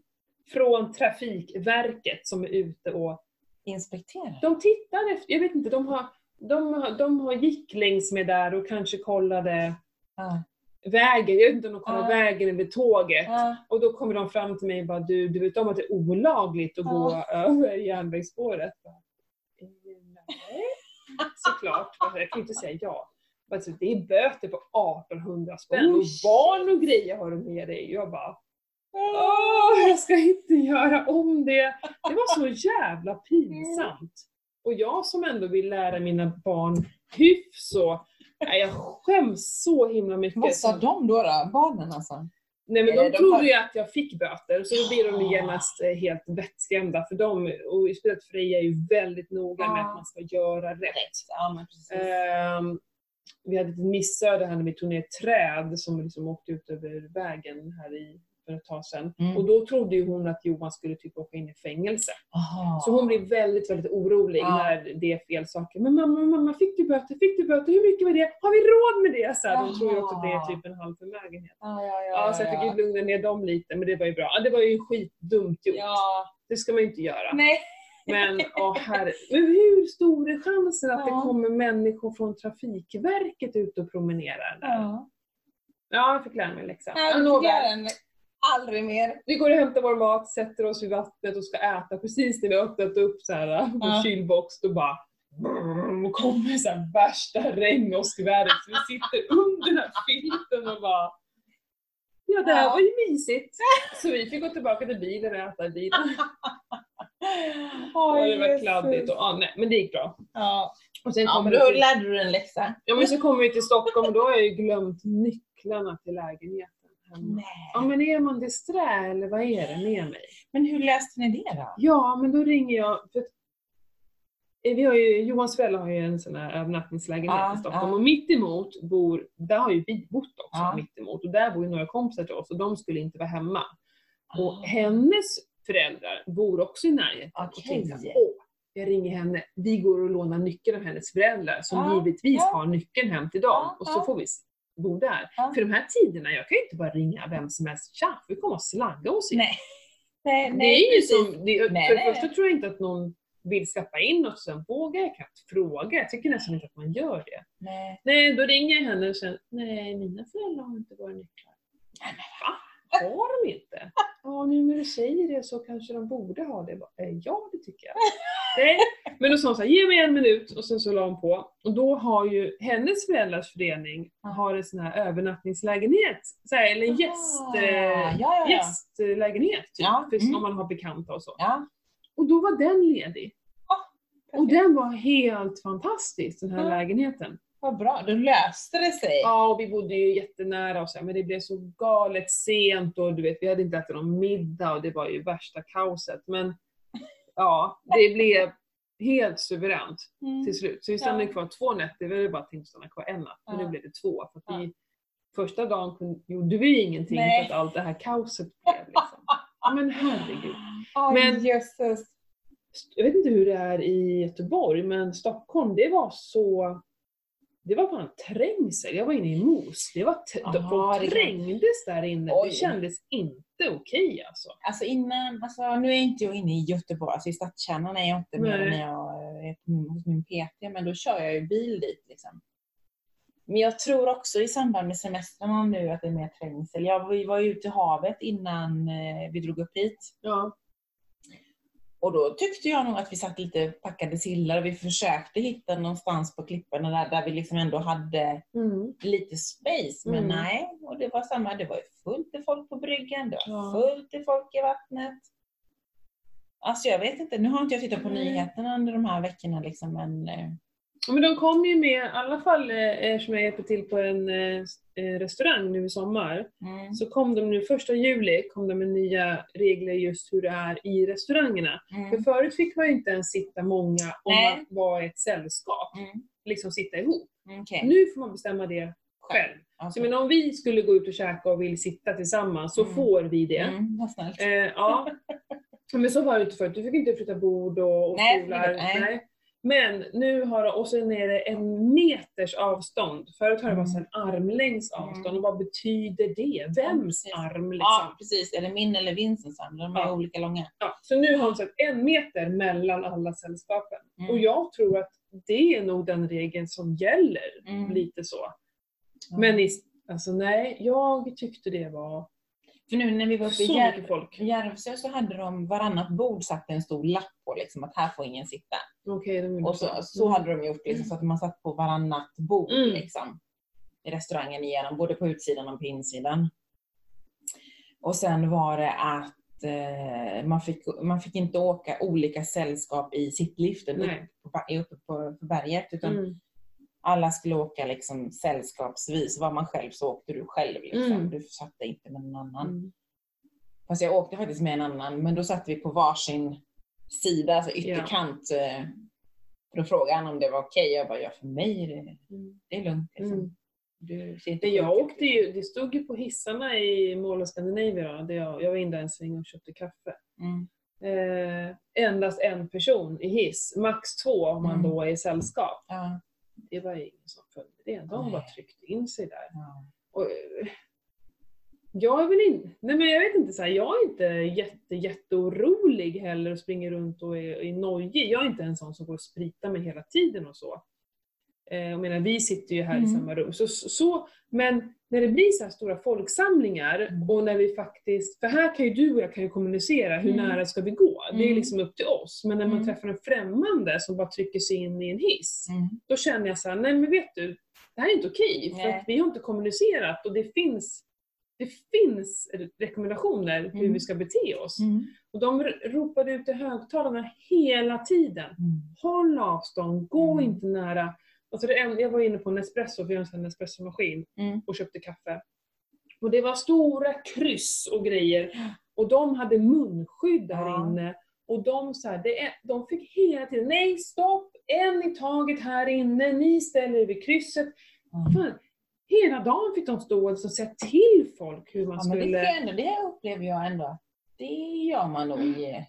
från Trafikverket som är ute och Inspektera. de tittar efter, jag vet inte, de har, de, har- de har gick längs med där och kanske kollade Ja. vägen, jag vet inte om de kollade Ja. vägen över tåget. Ja. Och då kommer de fram till mig och bara du, du vet om att det är olagligt att gå över järnvägsspåret? Bara, "Eh, Nej, såklart. Jag kan ju inte säga ja. Alltså, det är böter på 1800 spänn och barn och grejer har du med dig. Jag bara Åh, jag ska inte göra om det. Det var så jävla pinsamt. Och jag som ändå vill lära mina barn hyfs och nej, jag skäms så himla mycket. Vad sa de då? då? Barnen alltså? Nej men de de har- ju att jag fick böter, så då blir de genast eh, helt vettskrämda för de, och speciellt Freja är ju väldigt noga med Ja. att man ska göra rätt. Ja, vi hade ett missöde här när vi tog ner ett träd som liksom åkte ut över vägen här i, för ett tag sedan. Mm. Och då trodde ju hon att Johan skulle typ åka in i fängelse. Aha. Så hon blev väldigt, väldigt orolig Ja. när det är fel saker. Men mamma, mamma, fick du böter? Fick du böter? Hur mycket var det? Har vi råd med det? Så här, de tror ju också att det är typ en halv förmögenhet. Ja, ja, ja. Ja, så jag fick ju lugna ner dem lite, men det var ju bra. Det var ju skitdumt gjort. Ja, Det ska man ju inte göra. nej. Men, åh, herre. hur stor är chansen att det Ja. kommer människor från Trafikverket ut och promenerar där? Ja, Ja. jag fick lära mig en läxa. Ja, Jag lovar. den. Aldrig mer. Vi går och hämtar vår mat, sätter oss vid vattnet och ska äta. Precis när vi har öppnat upp så här, vår Ja. kylbox, då bara brrr, och kommer så här värsta regnåskvädret. Så vi sitter under den här filten och bara Ja, det här Ja. var ju mysigt. Så vi fick gå tillbaka till bilen och äta i bilen. Och det var kladdigt. Och, ja, nej, men det gick bra. Ja, Och sen ja men då till, lärde du en läxa. ja, men så kommer vi till Stockholm och då har jag ju glömt nycklarna till lägenheten. hemma. Ja, Nej. men är man disträ eller vad är det med mig? Men hur läste ni det då? Ja, men då ringer jag. För vi har ju, Johans föräldrar har ju en sån här övernattningslägenhet Ja, i Stockholm ja. och mitt emot bor, där har ju vi bott också, Ja. mitt emot. Och där bor ju några kompisar till oss och de skulle inte vara hemma. Och Ah. hennes föräldrar bor också i närheten. Och Okej. tänkte åh, jag ringer henne, vi går och lånar nyckeln av hennes föräldrar som Ja, givetvis ja. har nyckeln hem till dem. Ja, och så ja. får vi bo där. Ja. För de här tiderna, jag kan ju inte bara ringa vem som helst. Tja, vi kommer och slagga oss igen. Nej. Nej, Det nej, är ju som, det, Nej, för det första tror jag inte att någon vill släppa in oss, sen vågar jag knappt fråga. Jag tycker nästan inte att man gör det. Nej. Nej, då ringer jag henne och säger nej, mina föräldrar har inte våra nycklar. Nej, men Va? har de inte? Ja, nu när du säger det så kanske de borde ha det. Bara, "Eh, Ja, det tycker jag. Nej. Men då sa hon så här, ge mig en minut och sen så la hon på. Och då har ju hennes föräldrars förening har en sån här övernattningslägenhet. Så här, eller en gäst, Ah, eh, ja, ja, ja. gästlägenhet typ, Ja, mm. om man har bekanta och så. Och då var den ledig. Och perfekt. den var helt fantastisk, den här Ja. lägenheten. Vad bra, då löste det sig. Ja, och vi bodde ju jättenära och så, men det blev så galet sent och du vet, vi hade inte ätit någon middag och det var ju värsta kaoset. Men ja, det blev helt suveränt Mm. till slut. Så vi stannade Ja. kvar två nätter, vi hade bara tänkt stanna kvar en natt, men Ja. nu blev det två. För Ja. vi, första dagen kunde, gjorde vi ingenting Nej. för att allt det här kaoset blev. Liksom. Men herregud. Oj, Men- jösses. Jag vet inte hur det är i Göteborg, men Stockholm, det var så... Det var fan trängsel. Jag var inne i Mos. Det var Aha, folk det kan- trängdes där inne. Oj. Det kändes inte okej alltså. Alltså innan, alltså nu är inte jag inne i Göteborg, alltså i stadskärnan är jag inte mer Nej. än när jag är på- hos min PT, men då kör jag ju bil dit liksom. Men jag tror också i samband med semestrarna nu att det är mer trängsel. Jag, vi var ju ute i havet innan eh, vi drog upp hit. Ja. Och då tyckte jag nog att vi satt lite packade sillar och vi försökte hitta någonstans på klipporna där, där vi liksom ändå hade Mm. lite space. Men Mm. nej, och det var samma. Det var ju fullt i folk på bryggan, det var fullt i folk i vattnet. Alltså jag vet inte, nu har inte jag tittat på Nej. nyheterna under de här veckorna liksom, men Men de kom ju med, i alla fall eh, eftersom jag hjälper till på en eh, eh, restaurang nu i sommar, mm, så kom de nu första juli kom de med nya regler just hur det är i restaurangerna. För mm, förut fick man ju inte ens sitta många om Nej. man var ett sällskap. mm, Liksom sitta ihop. okej. Nu får man bestämma det själv. Alltså, Så men om vi skulle gå ut och käka och vill sitta tillsammans så Mm. får vi det. mm, vad snällt. Eh, ja. Men så var det inte förut. Du fick inte flytta bord och, och Nej, stolar. nej. Men nu har och sen är det en meters avstånd. Förut har det varit så en armlängds avstånd. Mm. Och vad betyder det? Vems precis. arm liksom? Ja, precis. Eller min eller Vincents arm, de är Ja. olika långa. Ja, så nu har de satt en meter mellan alla sällskapen. Mm. Och jag tror att det är nog den regeln som gäller. Mm. Lite så. Ja. Men i, alltså nej, jag tyckte det var För nu när vi var uppe i i Järvsö så hade de varannat bord satt en stor lapp på liksom, att här får ingen sitta. Gjorde Och så, så Mm. hade de gjort liksom, så att man satt på varannat bord Mm. liksom, i restaurangen igenom, både på utsidan och på insidan. Och sen var det att eh, man, fick, man fick inte åka olika sällskap i sittliften uppe på, uppe på berget, utan Mm. Alla skulle åka liksom sällskapsvis. Var man själv så åkte du själv. Liksom. Mm. Du satt inte med någon annan. Mm. Fast jag åkte faktiskt med en annan, men då satt vi på varsin sida, alltså ytterkant. eh, Då frågade han om det var okej. Jag bara, ja för mig är det, Mm. det är lugnt. Liksom. Mm. Du Det jag åkte ju, det stod ju på hissarna i Mall of Scandinavia där jag, jag var in där en sväng och köpte kaffe. Mm. Eh, endast en person i hiss, max två om man Mm. då är i sällskap. Ja, Det var ingen som följde det, de bara tryckte in sig där. ja. Och, jag är väl inte, nej men jag vet inte, så här, jag är inte jätte, jätteorolig heller och springer runt och är, är nojig. Jag är inte en sån som går och spritar mig hela tiden och så. Eh, jag menar, vi sitter ju här i Mm. samma rum. Så, så, men när det blir så här stora folksamlingar Mm. och när vi faktiskt, för här kan ju du och jag kan ju kommunicera, hur Mm. nära ska vi gå? Det är Mm. liksom upp till oss. Men när man Mm. träffar en främmande som bara trycker sig in i en hiss, Mm. då känner jag så här, nej men vet du, det här är inte okej. För att vi har inte kommunicerat och det finns, det finns rekommendationer hur Mm. vi ska bete oss. Mm. Och de ropade ut i högtalarna hela tiden. Mm. Håll avstånd, gå inte nära. Alltså det en, jag var inne på Nespresso, för jag har en Nespresso-maskin, Mm. och köpte kaffe. Och det var stora kryss och grejer. Och de hade munskydd där Ja. inne. Och de, så här, det är, de fick hela tiden, nej stopp, en i taget här inne, ni ställer er vid krysset. Mm. Fan, hela dagen fick de stå och liksom säga till folk hur man Ja, men det, skulle... jag ändå, det upplever jag ändå det gör man nog i...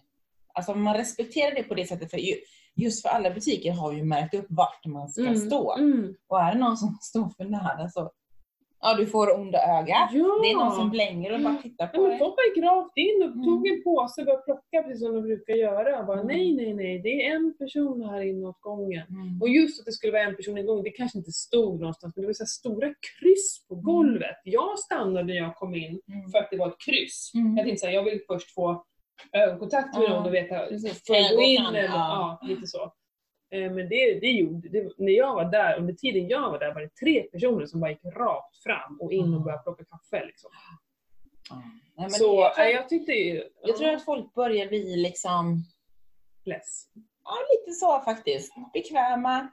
Alltså man respekterar det på det sättet. För ju, just för alla butiker har ju märkt upp vart man ska Mm, stå. Mm, Och är det någon som står för nära så Ja, du får onda ögat. Ja! Det är någon som blänger och bara tittar Ja, på men dig. folk gick rakt in och Mm. tog en påse och började plocka precis som de brukar göra. Jag bara, Mm. nej, nej, nej, det är en person här inne åt gången. Mm. Och just att det skulle vara en person i gången, det kanske inte stod någonstans, men det var så stora kryss på golvet. Jag stannade när jag kom in Mm. för att det var ett kryss. Mm. Jag tänkte såhär, jag vill först få ögonkontakt med någon och veta, får jag gå in eller, Ja. lite så. Eh, Men det, det gjorde, det, när jag var där, under tiden jag var där var det tre personer som bara gick rakt fram och in och Mm. började plocka kaffe. Liksom. Nej, så jag, tror, jag, jag tyckte ju... jag tror att folk börjar bli liksom, Less. ja lite så faktiskt, bekväma.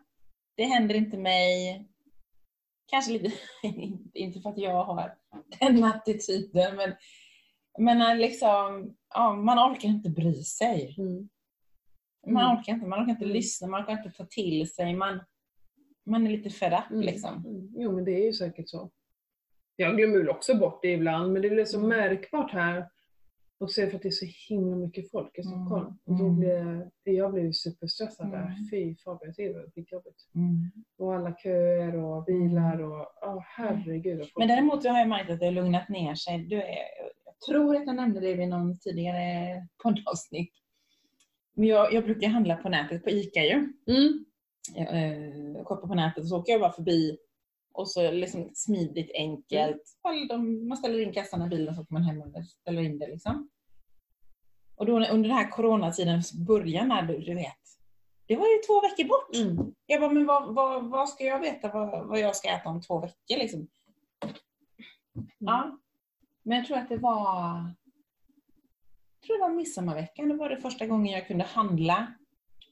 Det händer inte mig. Kanske lite, inte för att jag har den attityden, men, men liksom, ja, man orkar inte bry sig. Mm. Man Mm. orkar inte, man orkar inte Mm. lyssna, man orkar inte ta till sig. Man, man är lite fed up Mm. liksom. Mm. Jo men det är ju säkert så. Jag glömmer väl också bort det ibland, men det blir så Mm. märkbart här. Och så är det för att det är så himla mycket folk i Mm. Stockholm. Och då Mm. blir, jag ju superstressad där. Mm. Fy Fabian, det var skitjobbigt. Mm. Och alla köer och bilar och ja herregud. Men däremot har jag märkt att det har lugnat ner sig. Du är, tror att jag nämnde det vid någon tidigare poddavsnitt. Men jag, jag brukar handla på nätet, på ICA ju. Mm. Jag, eh, shoppar på nätet och så åker jag bara förbi. Och så liksom smidigt, enkelt. De- Man ställer in kassan i bilen så åker man hem och ställer in det liksom. Och då under den här coronatidens början, när du, vet. Det var ju två veckor bort. Mm. Jag bara, men vad, vad, vad ska jag veta vad, vad jag ska äta om två veckor liksom? Ja. Men jag tror att det var jag tror det var midsommarveckan. Det var det första gången jag kunde handla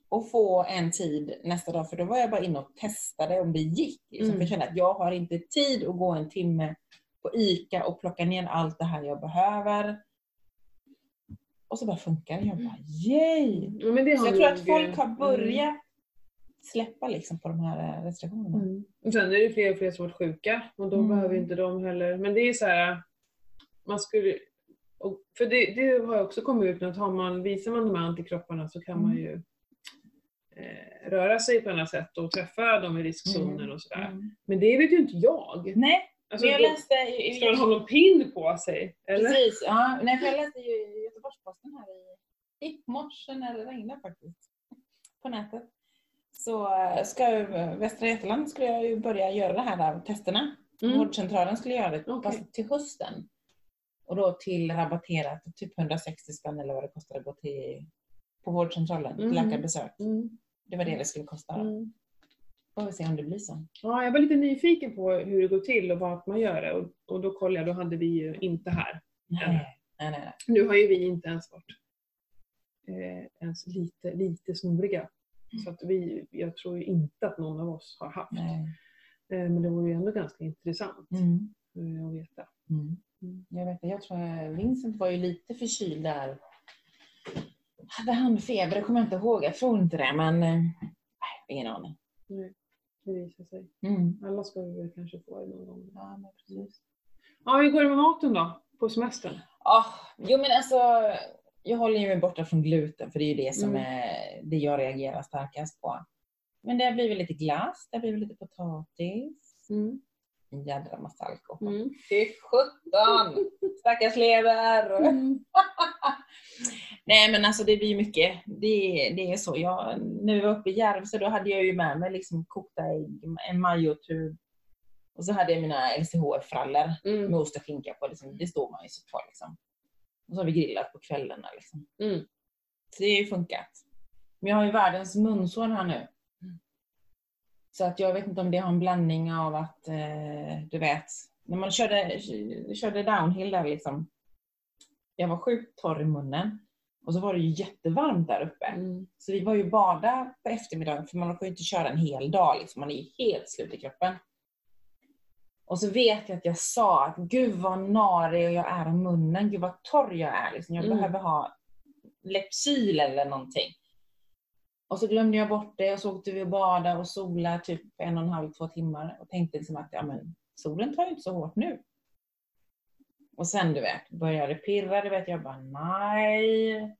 och få en tid nästa dag. För då var jag bara inne och testade om det gick. Liksom. Mm. Jag kände att jag har inte tid att gå en timme på ICA och plocka ner allt det här jag behöver. Och så bara funkar det. Jag bara, yay! Ja, men det Så jag tror att folk har eh, börjat släppa liksom på de här eh, restriktionerna. Mm. Sen är det fler och fler som varit sjuka och då Mm. behöver inte de heller. Men det är så här, man skulle, för det, det har också kommit ut med att har man, visar man de här antikropparna så kan man Mm. ju eh, röra sig på annat sätt och träffa dem i riskzonen Mm. och sådär. Mm. Men det vet ju inte jag. Nej, Alltså, jag läste... i- Ska man ha någon pin på sig? Eller? Precis, ja. Nej, jag läste ju i Göteborgs-Posten här i, i morse när det regnade faktiskt. På nätet. Så eh, ska ju, Västra Götaland skulle jag ju börja göra det här där, testerna. Mm. Vårdcentralen skulle göra det, fast till hösten. Och då till rabatterat, typ 160 spänn eller vad det kostar att gå till på vårdcentralen, Mm. läkarbesök. Mm. Det var det det skulle kosta. Mm. Får vi se om det blir så. Ja, jag var lite nyfiken på hur det går till och vart man gör det och, och då kollade jag, då hade vi ju inte här. Nej, nej, nej. Nu har ju vi inte ens varit eh, ens lite, lite snoriga. Så att vi, jag tror ju inte att någon av oss har haft. Eh, men det vore ju ändå ganska intressant Mm. eh, att veta. Mm. Jag vet jag tror att Vincent var ju lite förkyld där. Hade han feber? Det kommer jag inte ihåg. Jag tror inte det, men nej, ingen aning. Nej, det visar sig. Mm. Alla ska vi väl kanske få det någon gång. Ja, men precis. Ja, hur går det med maten då? På semestern? Ah, jo, men alltså, jag håller ju mig borta från gluten, för det är ju det som Mm. är det jag reagerar starkast på. Men det har blivit lite glass, det har blivit lite potatis. Mm. En jädra massa alkohol. Mm. Fy sjutton! Stackars lever! Mm. Nej men alltså det blir mycket. Det, det är så. Jag, när vi var uppe i Järvsö då hade jag ju med mig liksom kokta ägg, en majotub och så hade jag mina LCHF-frallor Mm. med ost och skinka på. Liksom. Det står man ju så på liksom. Och så har vi grillat på kvällarna liksom. Mm. Så det har ju funkat. Men jag har ju världens munsår här nu. Så att jag vet inte om det har en blandning av att, eh, du vet, när man körde, körde downhill där liksom. Jag var sjukt torr i munnen. Och så var det ju jättevarmt där uppe. Mm. Så vi var ju bada på eftermiddagen för man får ju inte köra en hel dag liksom. Man är ju helt slut i kroppen. Och så vet jag att jag sa att gud vad narig jag är om munnen. Gud vad torr jag är. Liksom. Jag Mm. behöver ha Lepsyl eller någonting. Och så glömde jag bort det och så åkte vi och badade och sola typ en och en halv, två timmar och tänkte liksom att ja, men, solen tar ju inte så hårt nu. Och sen du vet, började det pirra, du vet, jag bara nej.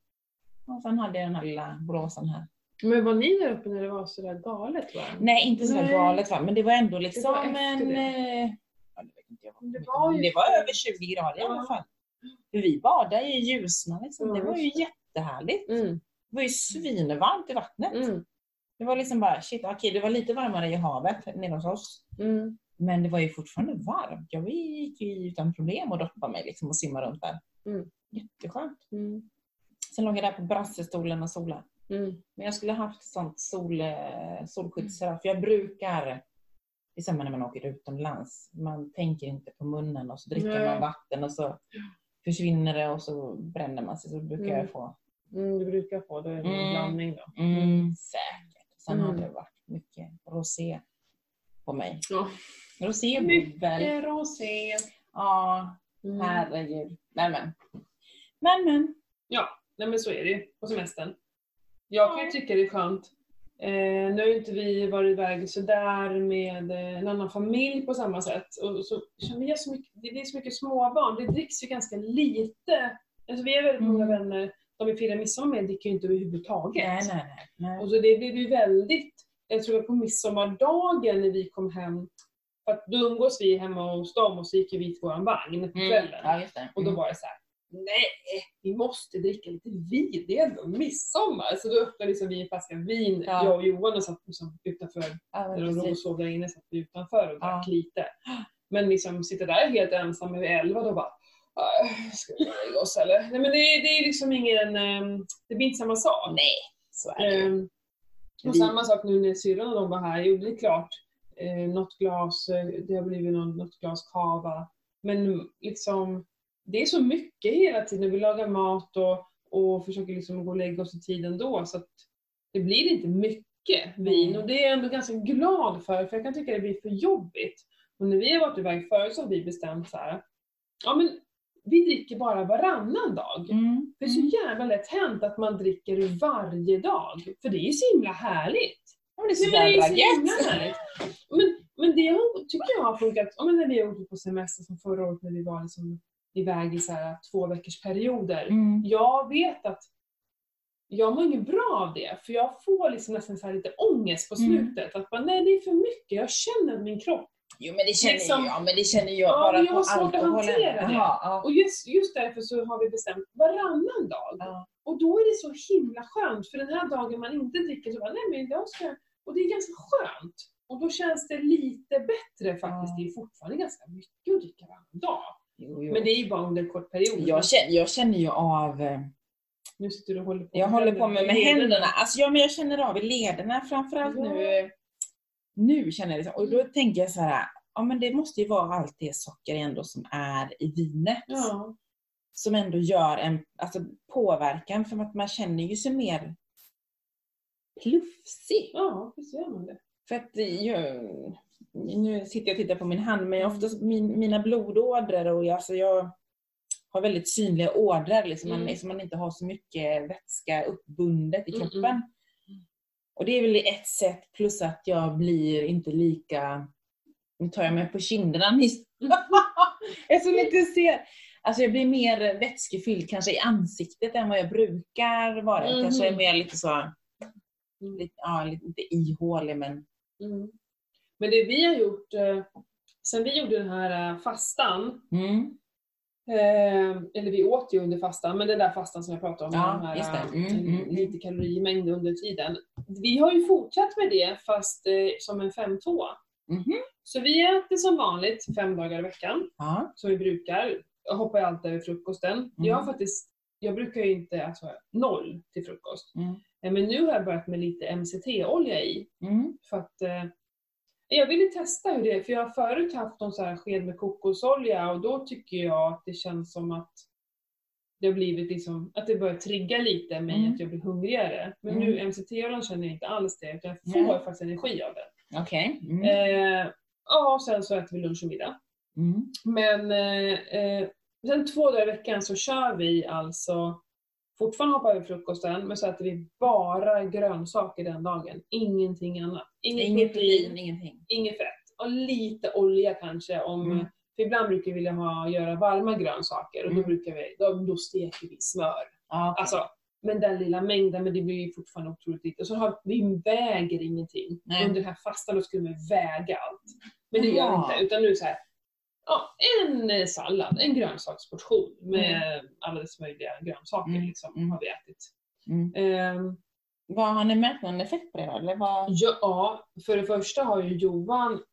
Och sen hade jag den här lilla blåsan här. Men var ni där uppe när det var sådär galet? Va? Nej, inte så Nej. galet va, men det var ändå Det liksom var en... det. eh, ja, det inte jag var, Det det var ju- det var över 20 grader i alla Ja. fall. Vi badade i Ljusnan liksom. Ja, Det var ju jättehärligt. Mm. Det var ju svinvarmt i vattnet. Mm. Det var liksom bara, shit, okej det var lite varmare i havet nere hos oss. Mm. Men det var ju fortfarande varmt. Jag gick ju utan problem och doppa mig liksom och simma runt där. Mm. Jätteskönt. Mm. Sen låg jag där på brassestolen och solade. Mm. Men jag skulle haft sånt sol, eh, solskyddsserum. För jag brukar, det är samma när man åker utomlands, man tänker inte på munnen och så dricker Nej. man vatten och så försvinner det och så bränner man sig. Så brukar Mm. jag få. Mm, du brukar få det, en Mm. blandning då. Mm, säkert. Sen har Mm. det varit mycket rosé på mig. Ja. Rosé Mycket bubbel. rosé. Ja, Mm. herregud. Nej men. Men men. Ja, nej men så är det ju på semestern. Jag kan ju tycka det är skönt. Eh, nu har ju inte vi varit iväg sådär med eh, en annan familj på samma sätt. Och så känner jag så mycket, det är så mycket småbarn, det dricks ju ganska lite. Alltså vi är väldigt många Mm. vänner, de vi firar midsommar med dricker ju inte överhuvudtaget. Nej nej nej. nej. Och så det blev ju väldigt, jag tror på midsommardagen när vi kom hem, för att då umgås vi hemma hos dem och så gick vi till våran vagn på Mm. kvällen. Ja just det. Och då Mm. var det så här: nej, vi måste dricka lite vin, det är ändå midsommar. Så då öppnade liksom vi en flaska vin, Ja. jag och Johan och satt liksom utanför, Ja, när de sov där inne, satt vi utanför och drack Ja. lite. Men liksom sitta där helt ensam vid elva, då bara, "Äh, ska vi lägga oss eller? Nej men det, det är liksom ingen, ehm, det blir inte samma sak. Nej, så är det. Ehm, och Vi- samma sak nu när syrran och de var här. Jo, det är klart, eh, något glas, eh, det har blivit någon, något glas kava. Men liksom, det är så mycket hela tiden. Vi lagar mat och, och försöker liksom gå och lägga oss i tid ändå. Så att det blir inte mycket vin. Mm. Och det är jag ändå ganska glad för, för jag kan tycka det blir för jobbigt. Och när vi har varit iväg förut så har vi bestämt så här. ja men vi dricker bara varannan dag. Mm. Det är så jävla lätt hänt att man dricker varje dag. För det är så himla härligt. Ja, men det är så Nej, men det är så himla härligt. Men, men det har, tycker jag har funkat, men när vi har åkt på semester som förra året när vi var liksom iväg i så här två veckors perioder. Mm. Jag vet att jag mår inget bra av det, för jag får liksom nästan så här lite ångest på Mm. slutet. Att bara, nej det är för mycket, jag känner min kropp Jo men det känner Liksom- jag, men det känner jag Ja, bara jag på alkoholen. hantera det. Ja. Och just, just därför så har vi bestämt varannan dag. Ja. Och då är det så himla skönt, för den här dagen man inte dricker så bara, nej men jag ska... Och det är ganska skönt. Och då känns det lite bättre faktiskt. Det är fortfarande ganska mycket att dricka varannan dag. Jo, jo. Men det är ju bara under en kort period. jag, känner, jag känner ju av, eh, Nu sitter du och håller på jag håller på med, med händerna, alltså ja, men jag känner av i lederna framförallt Ja. nu. Eh, Nu känner jag så. Och då tänker jag så här, ja men det måste ju vara allt det socker ändå som är i vinet. Ja. Som ändå gör en alltså, påverkan för att man känner ju sig mer plufsig. ja, visst gör man det. För att jag, nu sitter jag och tittar på min hand, men jag, oftast min, mina blodådror och jag, alltså jag har väldigt synliga ådror, liksom, Mm. man, så man inte har så mycket vätska uppbundet i Mm, kroppen. mm. Och det är väl ett sätt, plus att jag blir inte lika, nu tar jag mig på kinderna. Eftersom ni inte ser. Alltså jag blir mer vätskefylld kanske i ansiktet än vad jag brukar vara. Jag kanske är mer lite så, Mm. lite, ja, lite inte ihålig men Mm. Men det vi har gjort, eh, sen vi gjorde den här eh, fastan, mm. Eh, eller vi åt ju under fastan, men den där fastan som jag pratade om, Ja, med de här, eh, Mm, mm. lite kalorimängd under tiden. Vi har ju fortsatt med det fast eh, som en 5-2. Mhm. Så vi äter som vanligt fem dagar i veckan, Ja. som vi brukar. Jag hoppar ju alltid över frukosten. Jag har faktiskt, jag brukar ju inte, alltså noll till frukost. Mm. Eh, Men nu har jag börjat med lite MCT-olja i. Mm. För att eh, jag ville testa hur det är, för jag har förut haft någon så här sked med kokosolja och då tycker jag att det känns som att det har blivit liksom, att det börjar trigga lite mig Mm. att jag blir hungrigare. Men Mm. nu MCT-oljan känner jag inte alls det, utan jag får Nej. faktiskt energi av den. Okej. Mm. Eh, ja, och sen så äter vi lunch och middag. Mm. Men eh, eh, sen två dagar i veckan så kör vi alltså fortfarande hoppar över frukosten, men så äter vi bara grönsaker den dagen. Ingenting annat. Inget Inget protein, ingenting. inget fett. Och lite olja kanske om Mm. För ibland brukar vi vilja ha, göra varma grönsaker och då, Mm. brukar vi, då, då steker vi smör. Ja, okej. Alltså, men den lilla mängden, men det blir ju fortfarande otroligt lite. Och så har vi väger ingenting. Nej. Under den här fastan då skulle vi väga allt. Men det gör vi Jaha. inte, utan nu så här. Ja, en eh, sallad, en grönsaksportion med alla dess möjliga grönsaker Mm, liksom, mm. har vi ätit. Mm. Ehm, Vad, har ni märkt någon effekt på det? Eller vad? Ja, för det första har ju Johan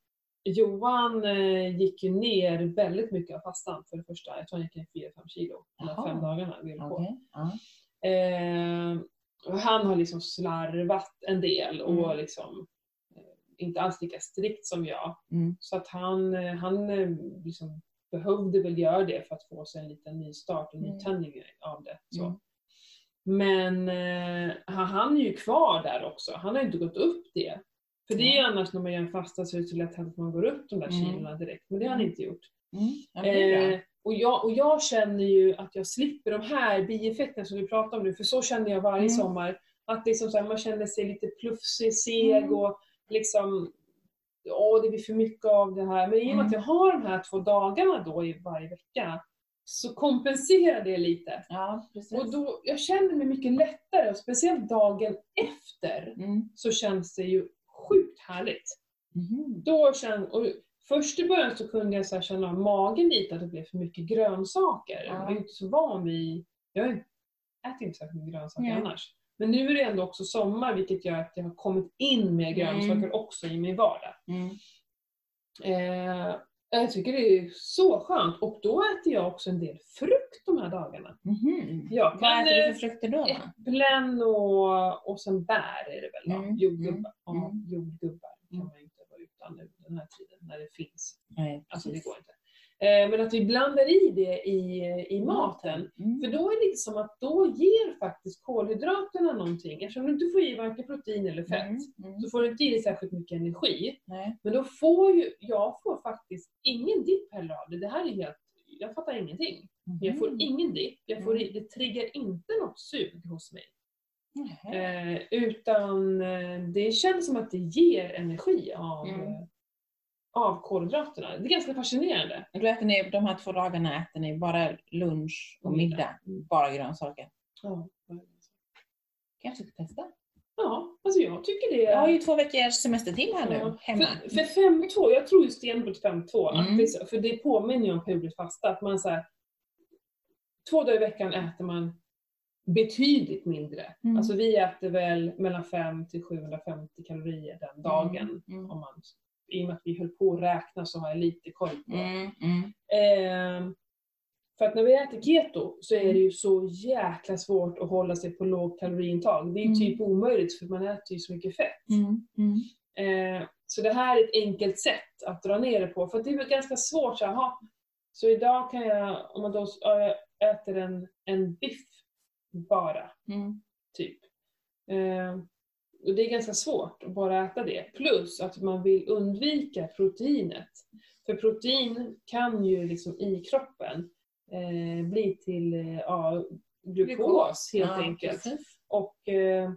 Johan eh, gick ju ner väldigt mycket av fastan för det första. Jag tror han gick ner 4-5 kilo de här fem dagarna vi på. Okej, ja. Eh, han har liksom slarvat en del och Mm. liksom inte alls lika strikt som jag. Mm. Så att han, eh, han eh, liksom behövde väl göra det för att få sig en liten nystart och Mm. nytändning av det. Så. Mm. Men eh, han, är ju kvar där också. Han har inte gått upp det. För det är ju annars när man gör en fasta så är det så lätt att man går upp de där Mm. kilona direkt. Men det har han inte gjort. Mm. Ja, det är. Eh, och, jag, och jag känner ju att jag slipper de här bieffekterna som vi pratar om nu, för så känner jag varje Mm. sommar. Att liksom så här, man känner sig lite plufsig, seg Mm. och liksom Åh, det blir för mycket av det här. Men i och med Mm. att jag har de här två dagarna då i varje vecka så kompenserar det lite. Ja. Och då, jag känner mig mycket lättare och speciellt dagen efter Mm. så känns det ju sjukt härligt. Mhm. Då känn, och först i början så kunde jag så känna av magen lite att det blev för mycket grönsaker. Ja. Jag är inte så van vid, jag äter inte särskilt mycket grönsaker Nej. annars. Men nu är det ändå också sommar vilket gör att jag har kommit in med grönsaker Mm. också i min vardag. Mm. Eh, jag tycker det är så skönt och då äter jag också en del frukt de här dagarna. Mhm. Jag Vad äter du eh, för frukter då? Äpplen och, och sen bär är det väl? Mm, Jordgubbar. Ja, mm. jordgubbar kan Mm. man ju inte vara utan nu den här tiden när det finns. Nej, Alltså det går inte. Eh, men att vi blandar i det i, i maten. Mm. För då är det som att då ger faktiskt kolhydraterna någonting. Eftersom du inte får i varken protein eller fett Mm. Mm. så får du inte i dig särskilt mycket energi. Nej. Men då får ju, jag får faktiskt ingen dipp heller av det. Det här är helt, jag fattar ingenting. Jag får ingen dipp, jag får, Mm. det triggar inte något sug hos mig. Eh, utan eh, det känns som att det ger energi av, Mm. Av kolhydraterna. Det är ganska fascinerande. Då äter ni, de här två dagarna äter ni bara lunch och middag. Mm. bara grönsaker. Ja, Kanske ska testa? ja alltså jag tycker det Jag har ju två veckors semester till här nu, Ja, hemma. För, för 5-2, jag tror ju stenhårt 5-2, att Mm. det, för det påminner ju om periodiskt fasta. Att man så här, två dagar i veckan äter man betydligt mindre. Mm. Alltså vi äter väl mellan 5 till 750 kalorier den dagen. Mm. Om man, I och med att vi höll på att räkna så har jag lite koll på. Mm. Mm. Ehm, för att när vi äter keto så är det ju så jäkla svårt att hålla sig på lågt kaloriintag. Det är ju Mm. typ omöjligt för man äter ju så mycket fett. Eh, så det här är ett enkelt sätt att dra ner det på. För det är ganska svårt så "Jaha, så idag kan jag, om man då äter en, en biff bara, Mm. typ. Eh, och det är ganska svårt att bara äta det. Plus att man vill undvika proteinet. För protein kan ju liksom i kroppen eh, bli till eh, ja, glukos helt Ja, enkelt. precis. Och, eh,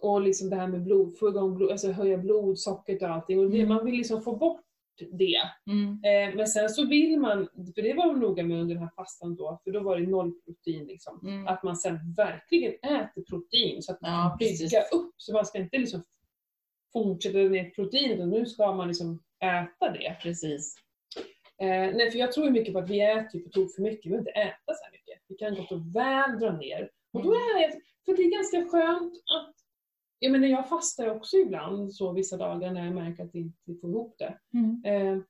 och liksom det här med blod, få igång blod, alltså höja blodsockret och allting. Och det, Mm. man vill liksom få bort det. Mm. Eh, men sen så vill man, för det var man noga med under den här fastan då, för då var det noll protein liksom. Mm. Att man sen verkligen äter protein så att man Ja, kan precis. bygga upp. Så man ska inte liksom fortsätta ner protein utan nu ska man liksom äta det. Precis. Eh, nej, för jag tror mycket på att vi äter på tok för mycket. Vi behöver inte äta så här mycket. Vi kan gott och väl dra ner. Och då Mm. är det, för det är ganska skönt att, jag menar jag fastar också ibland så vissa dagar när jag märker att jag inte får ihop det. Mm. Eh,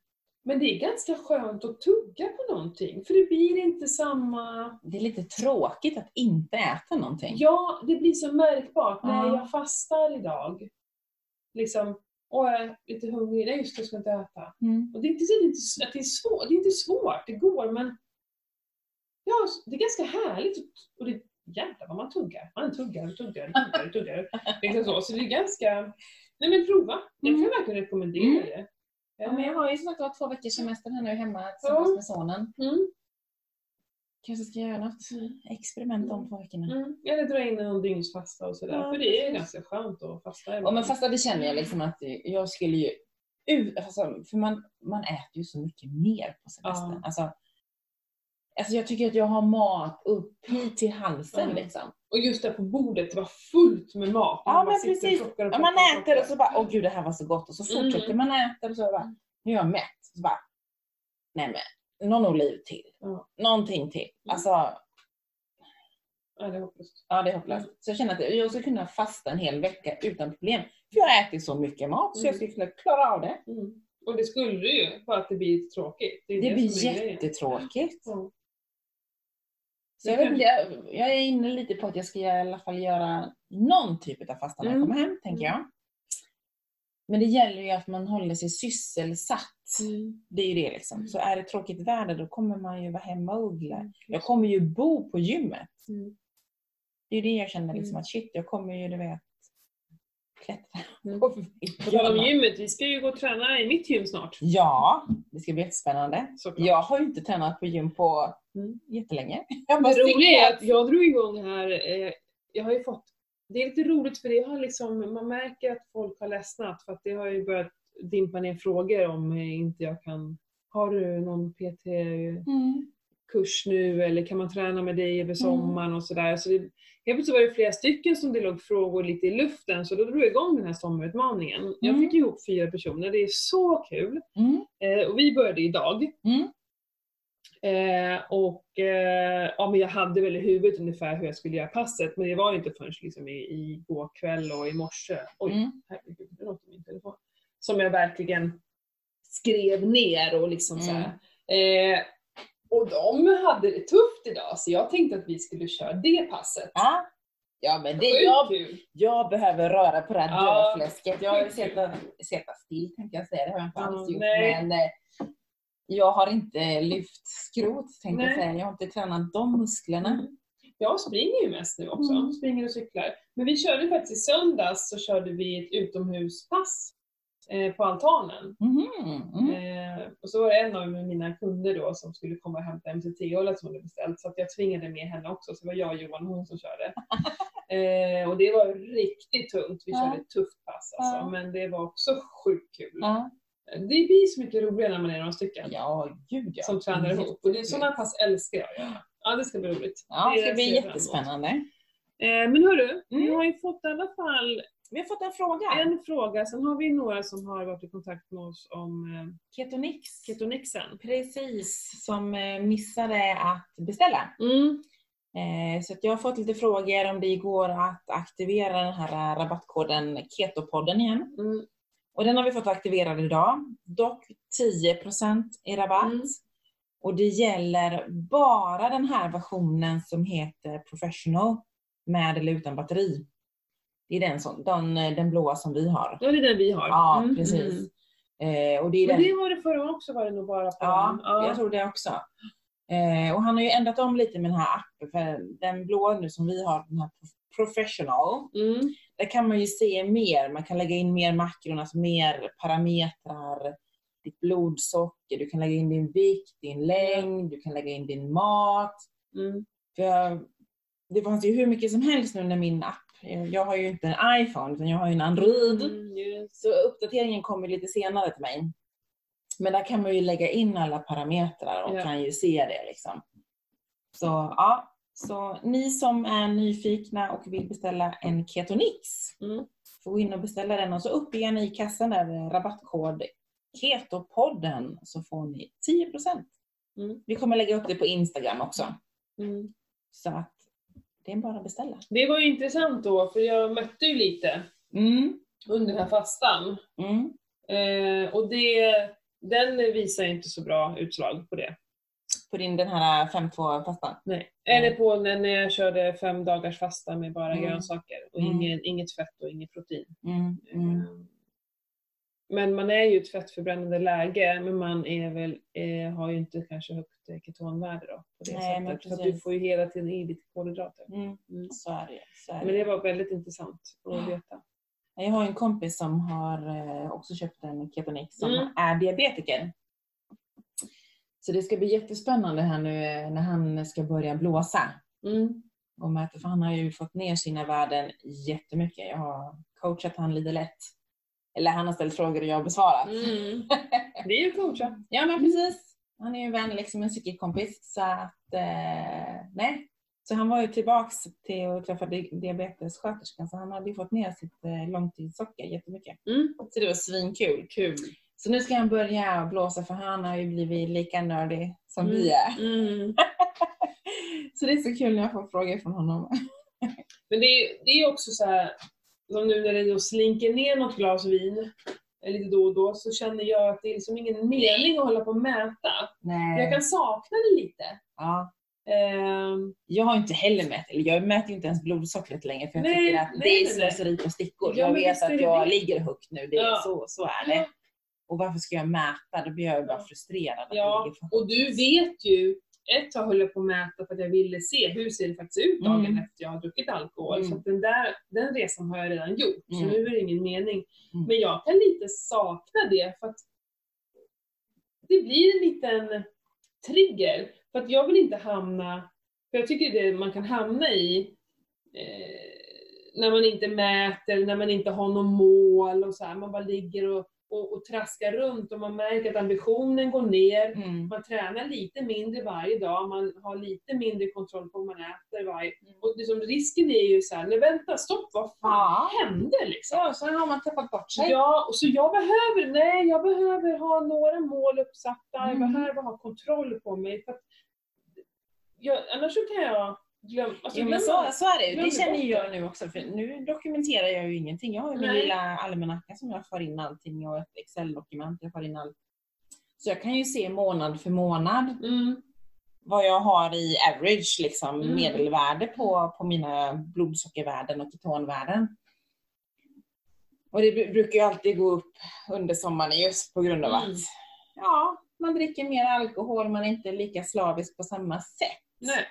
men det är ganska skönt att tugga på någonting, för det blir inte samma... Det är lite tråkigt att inte äta någonting. Ja, det blir så märkbart. Ja. Nej, jag fastar idag. Liksom, åh jag är lite hungrig. Nej just det, jag ska inte äta. Mm. Och det är inte så att det är svårt, det är inte svårt, det går men ja, det är ganska härligt och det jävlar vad man tuggar. Man tuggar och tuggar och tuggar och tuggar. Liksom så. så det är ganska, nej men prova. Jag kan Mm. verkligen rekommendera Mm. det. Ja, men jag har ju som sagt var två veckors semester här nu hemma tillsammans med sonen. Mm. Kanske ska göra något experiment de två veckorna. Mm. Eller dra in en dygnsfasta och sådär. Ja, för det är ganska skönt att fasta Ja, men fast det känner jag liksom att jag skulle ju ut, alltså, för man, man äter ju så mycket mer på semestern. Ja. Alltså, alltså jag tycker att jag har mat upp hit till halsen Ja. liksom. Och just där på bordet, det var fullt med mat. Ja, men sitter och precis. plockar och man äter och så bara, åh gud det här var så gott. Och så fortsätter Mm. man äta och så bara, nu är jag mätt. Så bara, nej men, någon oliv till. Ja. Någonting till. Mm. Alltså, Ja, det är hopplöst. ja det är hopplöst. Så jag känner att jag skulle kunna fasta en hel vecka utan problem. För jag äter så mycket mat så jag Mm. skulle kunna klara av det. Mm. Och det skulle du ju, bara att det blir tråkigt. Det blir som är grejen. jättetråkigt. Ja. Så jag, vet, inte, jag, jag är inne lite på att jag ska i alla fall göra någon typ av fasta när jag Mm. kommer hem, tänker jag. Men det gäller ju att man håller sig sysselsatt. Mm. Det är ju det liksom. Så är det tråkigt väder då kommer man ju vara hemma och uggla. Jag Mm. kommer ju bo på gymmet. Mm. Det är ju det jag känner liksom Mm. att shit, jag kommer ju du vet klättra Mm. tal om gymmet, vi ska ju gå och träna i mitt gym snart. Ja, det ska bli jättespännande. Såklart. Jag har ju inte tränat på gym på Mm. jättelänge. Jag Det roliga är att jag drog igång här, eh, jag har ju fått, det är lite roligt för det har liksom, man märker att folk har ledsnat för att det har ju börjat dimpa ner frågor om eh, inte jag kan, har du någon PT-kurs Mm. nu eller kan man träna med dig över sommaren och sådär. Så det, helt plötsligt var det flera stycken som det låg frågor lite i luften så då drog jag igång den här sommarutmaningen. Jag Mm. fick ihop fyra personer, det är så kul. Mm. Eh, och vi började idag. Mm. Eh, och eh, ja, men jag hade väl i huvudet ungefär hur jag skulle göra passet, men det var inte förrän liksom i, i går kväll och i morse, oj Mm. herregud, det låter min telefon, som jag verkligen skrev ner och liksom så Mm. här. Eh, och de hade det tufft idag, så jag tänkte att vi skulle köra det passet. Ja. Ja men det, jag, jag behöver röra på det här Ja. dödfläsket. Jag har ju sett seta still tänkte jag säga, det har jag inte alls gjort. nej. Men eh, jag har inte lyft skrot tänkte jag Nej. säga. Jag har inte tränat de musklerna. Mm. Jag springer ju mest nu också, Mm. springer och cyklar. Men vi körde faktiskt i söndags så körde vi ett utomhuspass på altanen. Mhm, mm. Eh, och så var det en av mina kunder då som skulle komma och hämta MCT-olja som hon hade beställt så att jag tvingade med henne också. Så det var jag och Johan och hon som körde. Eh, och det var riktigt tungt. Vi körde ett tufft pass alltså. Ja. Men det var också sjukt kul. Det blir så mycket roligare när man är några stycken ja, gud ja. som tränar ihop. Och det, sådana pass älskar jag. Ja, det ska bli roligt. Ja, det ska bli jättespännande. Eh, men hörru, vi Mm. har ju fått i alla fall Vi har fått en fråga. en fråga. Sen har vi några som har varit i kontakt med oss om eh, Ketonix. ketonixen. Precis, som eh, missade att beställa. Mm. Eh, Så jag har fått lite frågor om det går att aktivera den här rabattkoden Ketopodden igen. Mm. Och den har vi fått aktiverad idag. Dock 10% i rabatt. Mm. Och det gäller bara den här versionen som heter Professional med eller utan batteri. Det är den, som, den, den blåa som vi har. Ja, det är den vi har. Ja, Mm, precis. mm. Eh, och det är den, det var det förra också var det nog bara på ja, den. jag tror det också. Eh, och han har ju ändrat om lite med den här appen. För den blåa nu som vi har, den här Professional, Mm. där kan man ju se mer. Man kan lägga in mer makron, alltså mer parametrar. Ditt blodsocker, du kan lägga in din vikt, din längd, du kan lägga in din mat. Mm. För det fanns ju hur mycket som helst nu när min app, jag har ju inte en iPhone utan jag har ju en Android. Mm. Så uppdateringen kommer lite senare till mig. Men där kan man ju lägga in alla parametrar och Ja. kan ju se det liksom. Så ja, så ni som är nyfikna och vill beställa en Ketonix Mm. får gå in och beställa den och så uppger ni i kassan där rabattkod Ketopodden så får ni 10%. Mm. Vi kommer lägga upp det på Instagram också. Mm. Så att det är bara att beställa. Det var ju intressant då, för jag mötte ju lite Mm. under den här fastan. Mm. Eh, och det, den visar inte så bra utslag på det. På din den här 5-2 fastan. Nej. Eller på när när jag körde fem dagars fasta med bara Mm. grönsaker och Mm. ingen, inget fett och inget protein. Men man är ju i ett fettförbrännande läge, men man är väl, eh, har ju inte kanske högt eh, ketonvärde då. På det Nej, sättet. Att du får ju hela tiden i lite kolhydrater. Mm. Mm. Så är det. Så är Men det. var väldigt intressant att veta. Jag har en kompis som har eh, också köpt en Ketonix som Mm. är diabetiker. Så det ska bli jättespännande här nu eh, när han ska börja blåsa. Mm. Och mäta, för han har ju fått ner sina värden jättemycket. Jag har coachat han lite lätt. Eller han har ställt frågor och jag har besvarat. Mm. Det är ju coacha. Ja men precis. Han är ju en vän, liksom en cykelkompis. Så att, eh, nej. Så han var ju tillbaks till att träffa di- diabetessköterskan så han hade ju fått ner sitt eh, långtidssocker jättemycket. Mm. Så det var svinkul. Kul. Så nu ska han börja blåsa för han har ju blivit lika nördig som Mm. vi är. Mm. Så det är så kul när jag får frågor från honom. Men det är, det är också så här, som nu när det då slinker ner något glas vin eh, lite då och då, så känner jag att det är liksom ingen mening att hålla på och mäta. Nej. Jag kan sakna det lite. ja. Ehm, Jag har inte heller mätt, eller jag mäter inte ens blodsockret längre för jag Nej, tycker att nej, det är slöseri på stickor. Ja, jag vet att jag det. ligger högt nu, det är Ja. så, så är det. Och varför ska jag mäta? Då blir jag bara Ja. frustrerad. Ja, och du vet ju, ett tag höll jag på att mäta för att jag ville se hur ser det faktiskt ut dagen Mm. efter jag har druckit alkohol. Mm. Så den, där, den resan har jag redan gjort, så Mm. nu är det ingen mening. Mm. Men jag kan lite sakna det för att det blir en liten trigger. För att jag vill inte hamna, för jag tycker det man kan hamna i eh, när man inte mäter, när man inte har något mål och så här, man bara ligger och, och, och traskar runt och man märker att ambitionen går ner. Mm. Man tränar lite mindre varje dag, man har lite mindre kontroll på vad man äter varje... Och liksom, risken är ju så här, nej vänta, stopp, vad fan Ja. hände liksom? Ja, så har man tappat bort sig. Ja, och så jag behöver, nej, jag behöver ha några mål uppsatta, Mm. jag behöver ha kontroll på mig. För jag, annars så kan jag glömma... Alltså, Jo, men så, så är det ju. Det känner jag nu också. För nu dokumenterar jag ju ingenting. Jag har ju min Nej. lilla almanacka som jag får in allting och ett Excel-dokument. Jag får in allt. Så jag kan ju se månad för månad Mm, vad jag har i average, liksom Mm. medelvärde på, på mina blodsockervärden och ketonvärden. Och det bru- brukar ju alltid gå upp under sommaren just på grund av Mm. att ja, man dricker mer alkohol, man är inte lika slavisk på samma sätt. nej.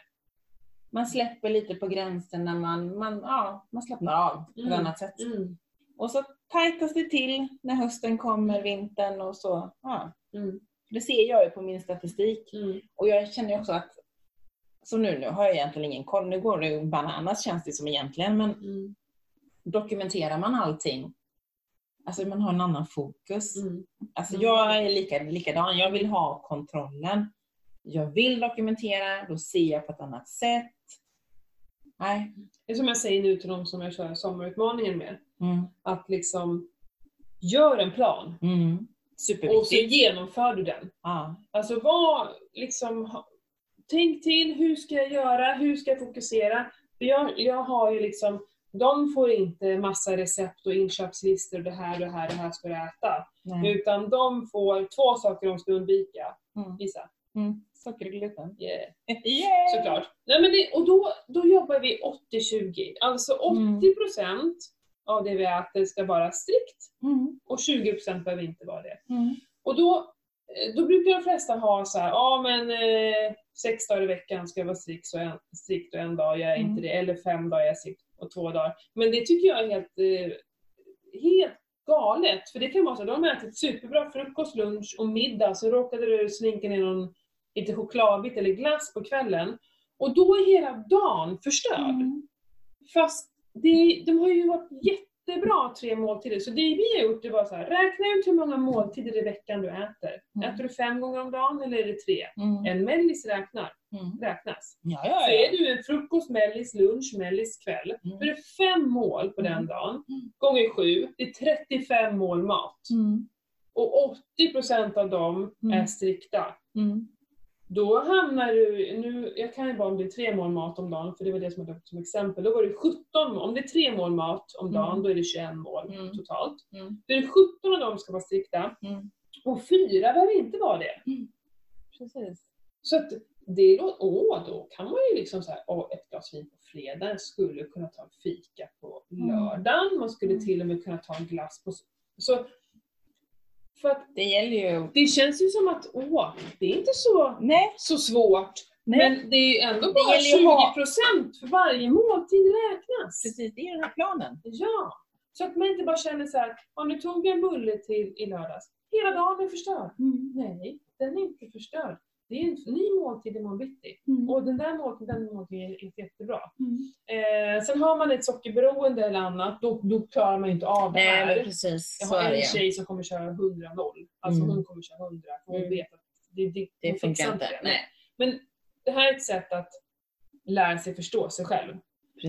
Man släpper lite på gränsen när man, man, ja, man slappnar av på ett Mm. annat sätt. Mm, Och så tajtas det till när hösten kommer, vintern och så. Ja. mm, Det ser jag ju på min statistik. mm, Och jag känner också att, så nu, nu har jag egentligen ingen koll, nu går det ju bananas känns det som egentligen, men mm, dokumenterar man allting, alltså man har en annan fokus. mm. Alltså Mm. jag är lika, likadan, jag vill ha kontrollen. Jag vill dokumentera, då ser jag på ett annat sätt. Nej. Det är som jag säger nu till de som jag kör sommarutmaningen med. Mm. Att liksom, gör en plan Mm. och så genomför du den. Ja. Alltså vad, liksom, tänk till, hur ska jag göra, hur ska jag fokusera? För jag, jag har ju liksom, de får inte massa recept och inköpslistor, det här, det här, det här ska du äta. Nej. Utan de får två saker de ska undvika. Mm. Gissa? Mm. Socker och gluten. Yeah. Yeah. Såklart. Nej, men det, och då, då jobbar vi 80-20. Alltså 80% av det vi äter ska vara strikt Mm. och 20% behöver inte vara det. Mm. Och då, eh, då brukar de flesta ha så här, ja men eh, sex dagar i veckan ska jag vara strikt, så en, strikt och en dag jag är Mm. inte det. Eller fem dagar jag är strikt och två dagar. Men det tycker jag är helt, eh, helt galet. För det kan vara så att de har ätit superbra frukost, lunch och middag, så råkade du slinka ner någon lite chokladbit eller glass på kvällen. Och då är hela dagen förstörd. Mm. Fast det, de har ju varit jättebra tre måltider. Så det vi har gjort det var så här, räkna ut hur många måltider i veckan du äter. Mm. Äter du fem gånger om dagen eller är det tre? Mm. En mellis räknar, Mm. räknas. Ja, ja, Så ja. är du en frukost, mellis, lunch, mellis, kväll. Mm. Då är det fem mål på den Mm. dagen. Mm. Gånger sju, det är 35 mål mat. Och 80% av dem är strikta. Mm. Då hamnar du, nu, jag kan ju bara om det är tre mål mat om dagen, för det var det som jag tog som exempel. Då var det 17 mål. Om det är tre mål mat om dagen, Mm. då är det 21 mål Mm. totalt. Mm. Då är det 17 av dem ska vara strikta, Mm. och fyra behöver inte vara det. Precis. Så att det låter, åh, då kan man ju liksom säga, åh, ett glas vin på fredag, jag skulle kunna ta en fika på Mm. lördagen, man skulle till och med kunna ta en glass på... Så, för att Det gäller ju... det känns ju som att, åh, det är inte så, Nej. så svårt. Nej. Men det är ändå Det bara gäller ju att 20% för varje måltid räknas. Precis, det är den här planen. Ja. Så att man inte bara känner så här, ja nu tog jag en bulle till i lördags. Hela dagen är förstörd. Nej, den är inte förstörd. Det är en ny måltid imorgon bitti. Mm. Och den där måltiden, den måltiden är inte jättebra. Mm. Eh, sen har man ett sockerberoende eller annat, då, då klarar man inte av det Nej, här. men precis. Jag har det en tjej som kommer köra 100-0. Alltså Mm. hon kommer köra 100. För hon Mm. vet att det, det, Det funkar inte. Nej. Men det här är ett sätt att lära sig förstå sig själv.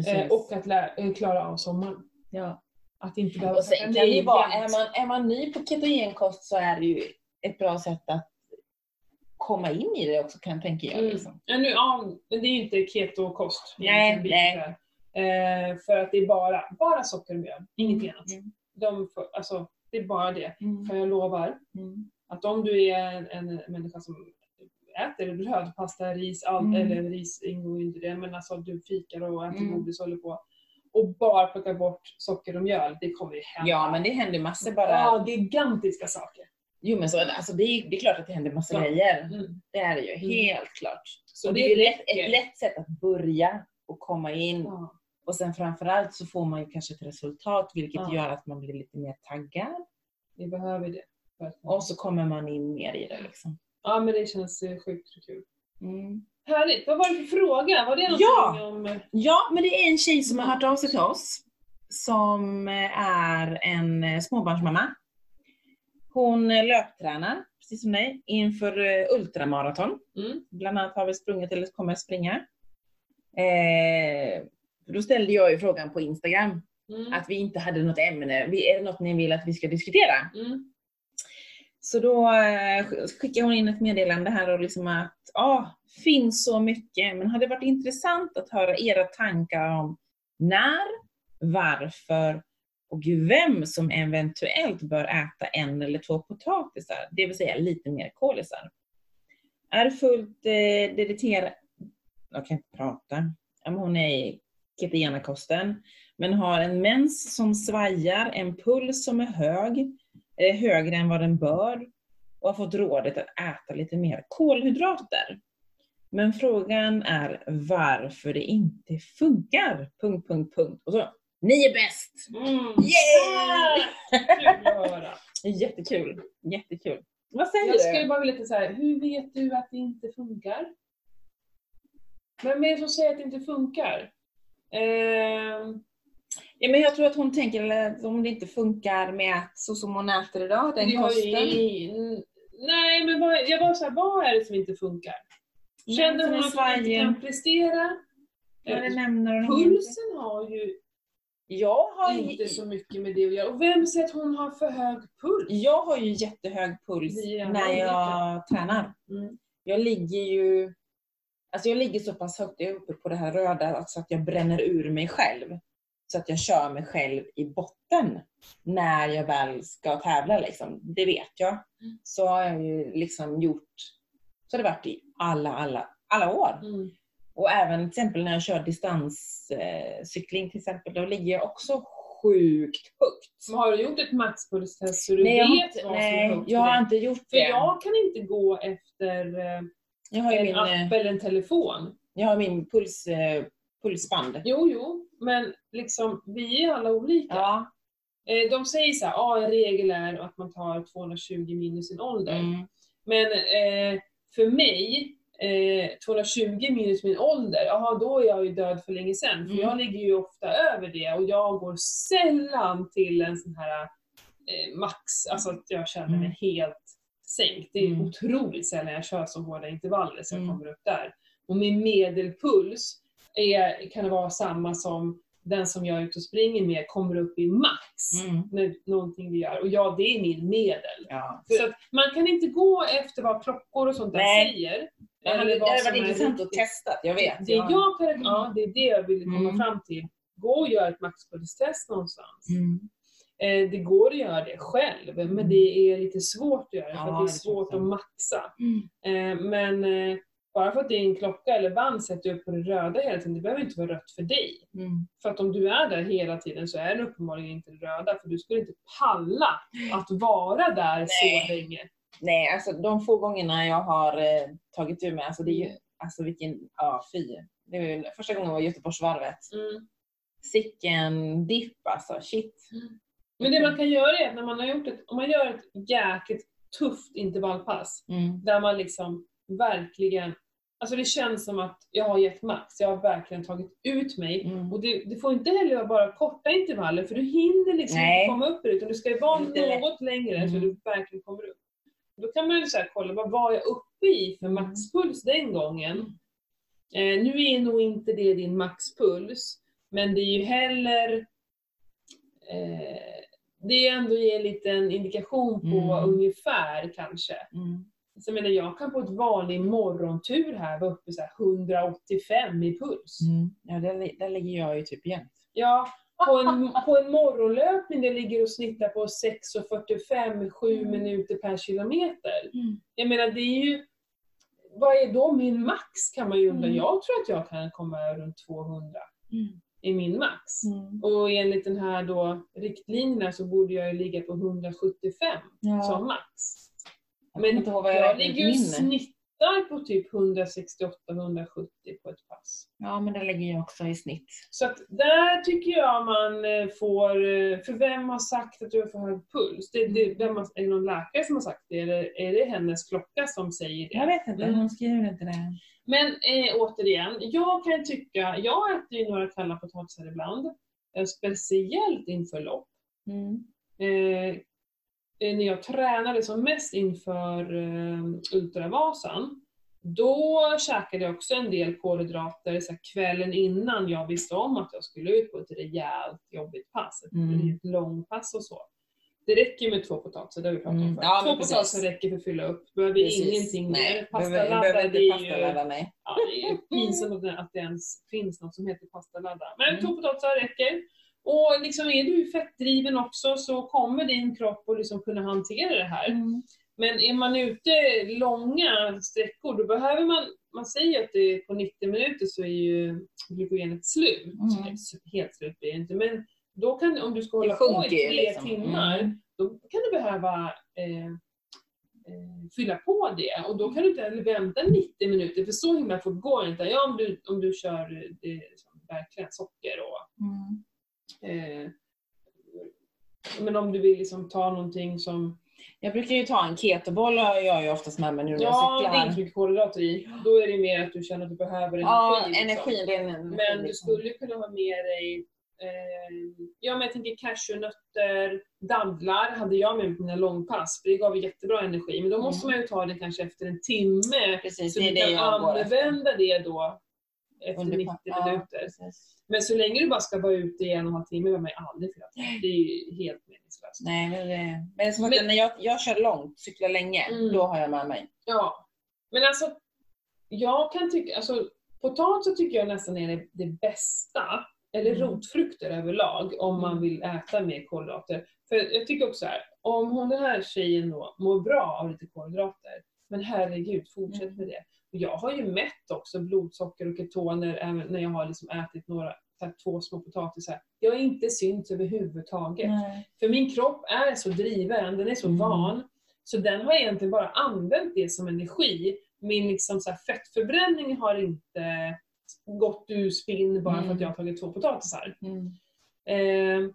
Eh, och att lä- eh, klara av sommaren. ja. Att inte behöva Och sen kan det nej vara, är man, är man ny på ketogenkost så är det ju ett bra sätt att komma in i det också kan tänka jag. Mm. Liksom. Ja, nu, ja, men det är ju inte keto-kost. Nej, nej. Eh, för att det är bara, bara socker och mjöl, ingenting annat. Mm. De får, alltså, det är bara det. Mm. För jag lovar Mm. att om du är en, en människa som äter bröd, pasta, ris, allt, Mm. eller ris ingår inte det, men alltså du fikar och äter Mm. godis och håller på och bara plockar bort socker och mjöl, det kommer ju hända. Ja, men det händer massor bara. Ja, gigantiska saker. Jo, men så, alltså, det, är, det är klart att det händer massor Ja. grejer. Mm. Det är det ju, Mm. helt klart. Så och det är lätt, ett lätt sätt att börja och komma in. Ja. Och sen framförallt så får man ju kanske ett resultat vilket Ja. gör att man blir lite mer taggad. Vi behöver det. Och så kommer man in mer i det liksom. Ja, men det känns eh, sjukt kul. Mm. Härligt. Vad var det för fråga? Var det Ja! om... Ja, men det är en tjej som har hört av sig till oss. Som eh, är en eh, småbarnsmamma. Hon löptränar, precis som dig, inför eh, ultramaraton. Mm. Bland annat har vi sprungit eller kommer att springa. Eh, då ställde jag ju frågan på Instagram Mm. att vi inte hade något ämne. Vi- Är det något ni vill att vi ska diskutera? Mm. Så då eh, skickade hon in ett meddelande här och liksom att ja, finns så mycket, men hade varit intressant att höra era tankar om när, varför och vem som eventuellt bör äta en eller två potatisar, det vill säga lite mer kolisar. Är fullt eh, dediterad, jag kan inte prata, hon är i ketogenakosten, men har en mens som svajar, en puls som är hög, eh, högre än vad den bör och har fått rådet att äta lite mer kolhydrater. Men frågan är varför det inte funkar. Punkt, punkt, punkt. Och så, ni är bäst! Mm. Höra. Jättekul, jättekul. Vad säger Jag skulle du? bara vilja lite så här, hur vet du att det inte funkar? Vem är det som säger att det inte funkar? Ehm, Ja, men jag tror att hon tänker om det inte funkar med så som hon äter idag, den ju kosten. ingen- Nej, men vad, jag var så här, vad är det som inte funkar? Känner hon att hon inte kan prestera? Eh, nämner hon Pulsen har ju Jag har, inte ju, så mycket med det att göra. Och vem säger att hon har för hög puls? jag har ju jättehög puls är när jag tränar. Mm. Jag ligger ju Alltså jag ligger så pass högt uppe på det här röda så att jag bränner ur mig själv. Så att jag kör mig själv i botten när jag väl ska tävla. Liksom. Det vet jag. Mm. Så har jag ju liksom gjort, så har det varit i alla, alla, alla år. Mm. Och även till exempel när jag kör distanscykling till exempel, då ligger jag också sjukt högt. Men har du gjort ett maxpulstest så du Nej, vet vad som är nej, jag för har inte gjort För det. jag kan inte gå efter eh, Jag har en min, eh, app eller en telefon. jag har min puls, eh, pulsband. Jo, jo, men liksom vi är alla olika. Ja. Eh, De säger så här, ja en regel är att man tar 220 minus sin ålder. Mm. Men eh, för mig, eh, 220 minus min ålder, jaha då är jag ju död för länge sedan. För Mm. jag ligger ju ofta över det och jag går sällan till en sån här eh, max, alltså att jag känner mig Mm. helt sänkt. Det är Mm. otroligt sällan jag kör så hårda intervaller så jag Mm. kommer upp där. Och min medelpuls är, kan vara samma som den som jag är ute och springer med kommer upp i max Mm. med någonting vi gör. Och ja, det är min medel. Ja. Så att man kan inte gå efter vad klockor och sånt där Nej. säger. Det hade, det varit intressant att testa, jag vet. Det jag kan, Mm. ja, det är det jag vill komma Mm. fram till. Gå och gör ett maxpulstest någonstans. Mm. Eh, det går att göra det själv, men Mm. det är lite svårt att göra för Ja, att det är det svårt jag. att maxa. Mm. Eh, men eh, bara för att en klocka eller band sätter upp på det röda hela tiden, det behöver inte vara rött för dig. Mm. För att om du är där hela tiden så är det uppenbarligen inte det röda, för du skulle inte palla att vara där Nej. så länge. Nej, alltså de få gångerna jag har eh, tagit ur mig, alltså det är Mm. ju, alltså vilken, ja fy. Det var första gången var Göteborgsvarvet. Mm. Sicken dipp alltså, shit. Men det man kan göra är att när man har gjort ett, om man gör ett jäkligt tufft intervallpass, Mm. där man liksom verkligen, alltså det känns som att jag har gett max, jag har verkligen tagit ut mig. Mm. Och det, det får inte heller vara bara korta intervaller, för du hinner liksom Nej. inte komma upp i det, utan det ska ju vara något längre så Mm. du verkligen kommer upp. Då kan man ju så kolla, vad var jag uppe i för Mm. maxpuls den gången? Eh, nu är nog inte det din maxpuls, men det är ju heller eh, det ändå ger en liten indikation på Mm. ungefär kanske. Mm. Så menar, jag kan på ett vanlig morgontur här vara uppe så här 185 i puls. Mm. Ja, där, där ligger jag ju typ jämt. Ja, på en, på en morgonlöpning det ligger och snittar på 6.45, 7 Mm. minuter per kilometer. Mm. Jag menar det är ju, vad är då min max kan man ju undra. Mm. Jag tror att jag kan komma runt 200 Mm. i min max. Mm. Och enligt den här då riktlinjerna så borde jag ju ligga på 175 Ja. som max. Jag Men jag, jag ut ligger och snittar på typ 168-170 på ett pass. Ja, men där ligger jag också i snitt. Så att där tycker jag man eh, får, eh, för vem har sagt att du har för hög puls? Det, det, vem har, är det någon läkare som har sagt det eller är det hennes klocka som säger Jag det? vet inte, Mm. hon skriver inte det. Men eh, återigen, jag kan tycka, jag äter ju några kalla potatisar ibland, eh, speciellt inför lopp. Mm. Eh, när jag tränade som mest inför eh, Ultravasan, då käkade jag också en del kolhydrater så här, kvällen innan jag visste om att jag skulle ut på ett rejält jobbigt pass, ett Mm. långpass och så. Det räcker med två potatisar, det har vi pratat om Mm. förut. Ja, två potatisar räcker för att fylla upp, behöver Precis. ingenting mer. Pastaladda, behöver det inte är ju. Ja, pinsamt att det- att det ens finns något som heter pastaladda. Men Mm. två potatisar räcker. Och liksom är du fettdriven också så kommer din kropp att liksom kunna hantera det här. Mm. Men är man ute långa sträckor då behöver man, man säger att det på 90 minuter så är ju glykogenet slut. Mm. Helt slut blir det inte, men då kan, om du ska hålla på i tre liksom. timmar, Mm. då kan du behöva eh, eh, fylla på det och då kan du inte heller vänta 90 minuter för så himla fort går det inte. Ja, om du, om du kör det, verkligen socker och Mm. Eh, men om du vill liksom ta någonting som Jag brukar ju ta en ketoboll har jag ju oftast med mig nu när jag Ja, det är cyklar. inte mycket kolhydrater i. Då är det mer att du känner att du behöver energi. Ja, liksom. energin. Det är en energi, Men du liksom. skulle kunna ha med dig eh, Ja men jag tänker cashewnötter, dadlar hade jag med mig på mina långpass för det gav jättebra energi. Men då måste Mm. man ju ta det kanske efter en timme. Precis, Så det du det kan efter. använda det då efter Under 90 pass. Ja, minuter. precis. Men så länge du bara ska vara ute i en och en halv timme var man ju aldrig fylla på. Det är ju helt meningslöst. Nej, men, det, men som Men- när jag, jag kör långt, cyklar länge, Mm. då har jag med mig. Ja. Men alltså, jag kan tycka, alltså potatis tycker jag nästan är det, det bästa, eller Mm. rotfrukter överlag, om man Mm. vill äta mer kolhydrater. För jag tycker också så här, om hon den här tjejen då mår bra av lite kolhydrater, men herregud, fortsätt Mm. med det. Jag har ju mätt också blodsocker och ketoner även när jag har liksom ätit några, här, två små potatisar. Jag har inte synts överhuvudtaget. Nej. För min kropp är så driven, den är så Mm. van. Så den har egentligen bara använt det som energi. Min liksom så här fettförbränning har inte gått ur spinn bara för Mm. att jag har tagit två potatisar. Mm. Eh,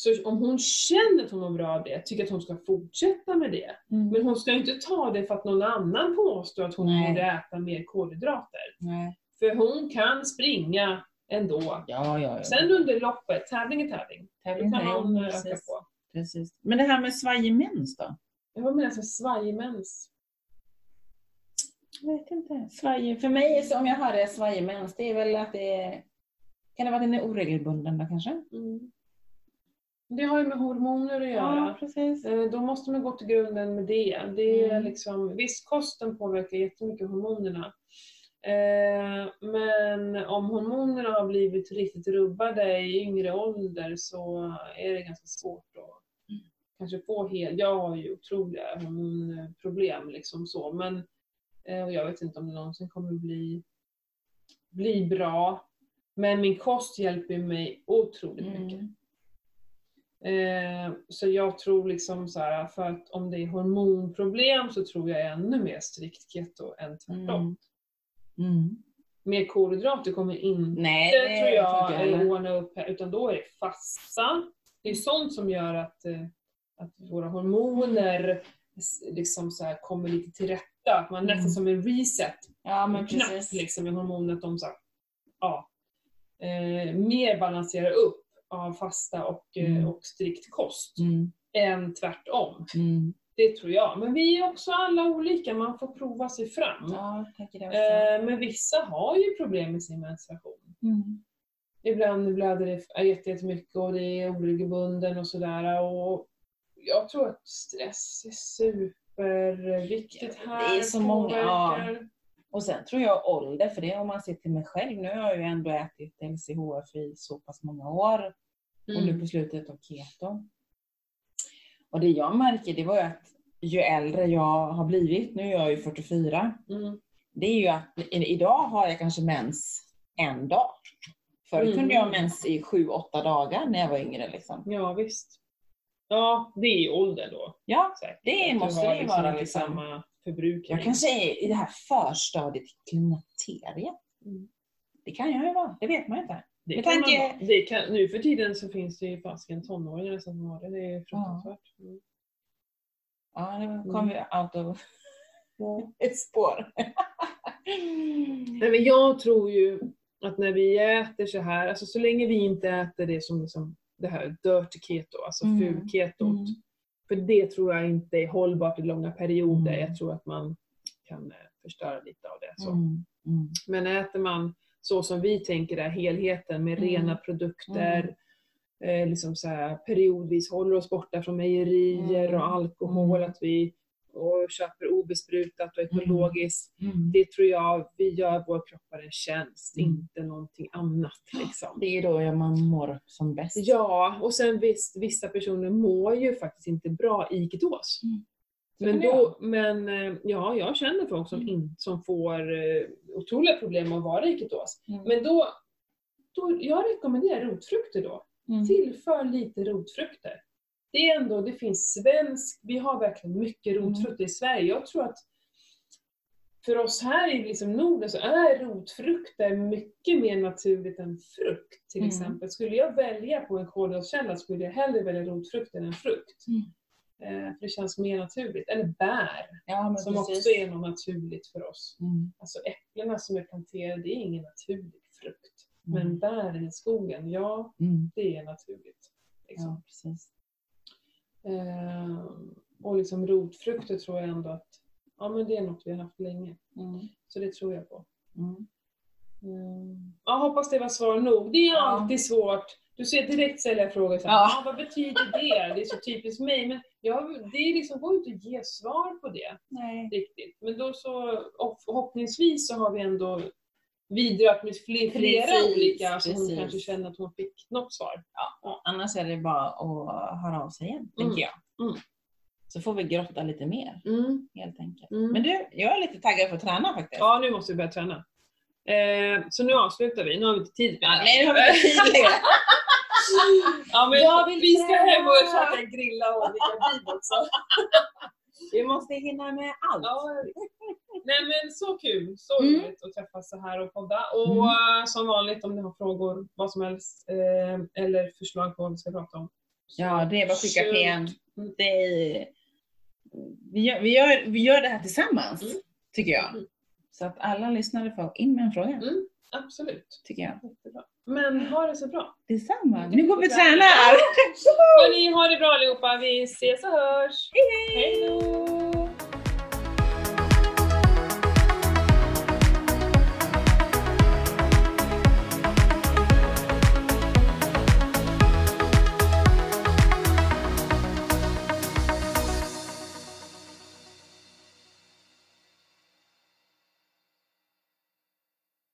så om hon känner att hon mår bra av det, tycker jag att hon ska fortsätta med det. Mm. Men hon ska inte ta det för att någon annan påstår att hon Nej. borde äta mer kolhydrater. Nej. För hon kan springa ändå. Ja, ja, ja. Sen under loppet, tävling är tävling, då Tävling kan här, ja, man eh, öka precis. på. precis. Men det här med svajig mens då? Vad menas med svajig mens? Jag vet inte. Svajig. För mig, om jag har det svajig mens, det är väl att det är... Kan det vara att den är oregelbunden då kanske? Mm. Det har ju med hormoner att Ja, göra. precis. Eh, Då måste man gå till grunden med det. det är Mm. liksom, visst, kosten påverkar jättemycket hormonerna. Eh, men om hormonerna har blivit riktigt rubbade i yngre ålder så är det ganska svårt att Mm. kanske få helt... Jag har ju otroliga hormonproblem liksom så, men eh, och jag vet inte om det någonsin kommer bli, bli bra. Men min kost hjälper mig otroligt mycket. Eh, så jag tror liksom så här, för att om det är hormonproblem så tror jag ännu mer strikt keto än tvärtom. Mm. Mm. Mer kolhydrater kommer inte, Nej, tror jag, tror heller. ordna upp här, utan då är det fasta. Det är sånt som gör att, eh, att våra hormoner liksom så här kommer lite till rätta. Att man Mm. nästan som en reset Ja, men knapp precis. liksom i hormoner, att de så här, ja, eh, mer balanserar upp av fasta och, eh, Mm. och strikt kost Mm. än tvärtom. Mm. Det tror jag. Men vi är också alla olika, man får prova sig fram. Ja. Eh, men vissa har ju problem med sin menstruation. Mm. ibland blöder det jätte- jättemycket och det är oregelbunden och sådär. Och jag tror att stress är superviktigt här. Det är så många, ja. Och sen tror jag ålder, för det om man ser till mig själv. Nu har jag ju ändå ätit LCHF i så pass många år. Och nu Mm. på slutet av keto. Och det jag märker det var ju att ju äldre jag har blivit, nu är jag ju 44, Mm. det är ju att idag har jag kanske mens en dag. Förr Mm. kunde jag ha mens i sju, åtta dagar när jag var yngre. Liksom. Ja, visst. Ja, det är åldern då. Ja, Säkert. Det måste har det ju vara, inte liksom. Förbrukning. jag kanske är i det här förstadiet klimakteriet. Mm. Det kan jag ju vara, det vet man ju inte. Det Med kan tanke- man, det kan, nu för tiden så finns det ju fasiken tonåringar som har det. Det är fruktansvärt. Mm. Ja, nu kom vi out of Ja. ett spår. Nej, men jag tror ju att när vi äter så här, alltså så länge vi inte äter det som liksom det här dirty keto, alltså Mm. ful-ketot. Mm. För det tror jag inte är hållbart i långa perioder. Mm. Jag tror att man kan eh, förstöra lite av det. Så. Mm. Mm. Men äter man så som vi tänker där, helheten med rena produkter, eh, liksom så här, periodvis håller oss borta från mejerier och alkohol, att vi och köper obesprutat och ekologiskt. Mm. Det tror jag vi gör våra kroppar en tjänst, Mm. inte någonting annat. Liksom. Det är då man mår som bäst. Ja, och sen visst, vissa personer mår ju faktiskt inte bra i ketos. Mm. Men, då, men eh, ja, jag känner folk som, Mm. in, som får eh, otroliga problem att vara i ketos. Mm. Men då, då, jag rekommenderar rotfrukter då. Mm. Tillför lite rotfrukter. Det är ändå, det finns svensk, vi har verkligen mycket Mm. rotfrukter i Sverige. Jag tror att för oss här i liksom Norden så är rotfrukter mycket mer naturligt än frukt till Mm. exempel. Skulle jag välja på en kolhydratkälla skulle jag hellre välja rotfrukter än frukt. Mm. Eh, för det känns mer naturligt. Eller bär, Ja, som precis. också är något naturligt för oss. Mm. Alltså äpplena som är planterade, det är ingen naturlig frukt. Mm. Men bären i skogen, ja, Mm. det är naturligt. Liksom. Ja, precis. Ehm, och liksom rotfrukter tror jag ändå att ja, men det är något vi har haft länge. Mm. Så det tror jag på. Mm. Ehm, ja, hoppas det var svar nog. Det är Ja. alltid svårt. Du ser direkt ställer jag frågor så här, Ja. ah, vad betyder det? Det är så typiskt mig. Men jag, det är liksom, går inte att ge svar på det Nej. riktigt. Men då så, och förhoppningsvis så har vi ändå vidrört med fler, flera Precis, olika så hon precis. kanske känner att hon fick något svar. Annars är det bara att höra av sig igen, Mm. tänker jag. Mm. Så får vi grotta lite mer, Mm. helt enkelt. Mm. Men du, jag är lite taggad för att träna faktiskt. Ja, nu måste vi börja träna. Eh, så nu avslutar vi. Nu har vi inte tid med det. Nej, det har vi inte tid längre. Ja, men Jag vill vi ska hem och käka grilla och dricka vin också. Vi måste hinna med allt. Ja. Nej men så kul, så Mm. roligt att träffas så här och podda. Och Mm. eh, som vanligt om ni har frågor, vad som helst, eh, eller förslag på vad vi ska prata om. Ja, det är bara att skicka. PM. Mm. Det är, vi, gör, vi, gör, vi gör det här tillsammans, Mm. tycker jag. Mm. Så att alla lyssnare får in med en fråga, Mm. Absolut. tycker jag. Men ha det så bra. Detsamma. Nu går vi och träna. tränar! Hörni, ha det bra allihopa. Vi ses och hörs. Hej då!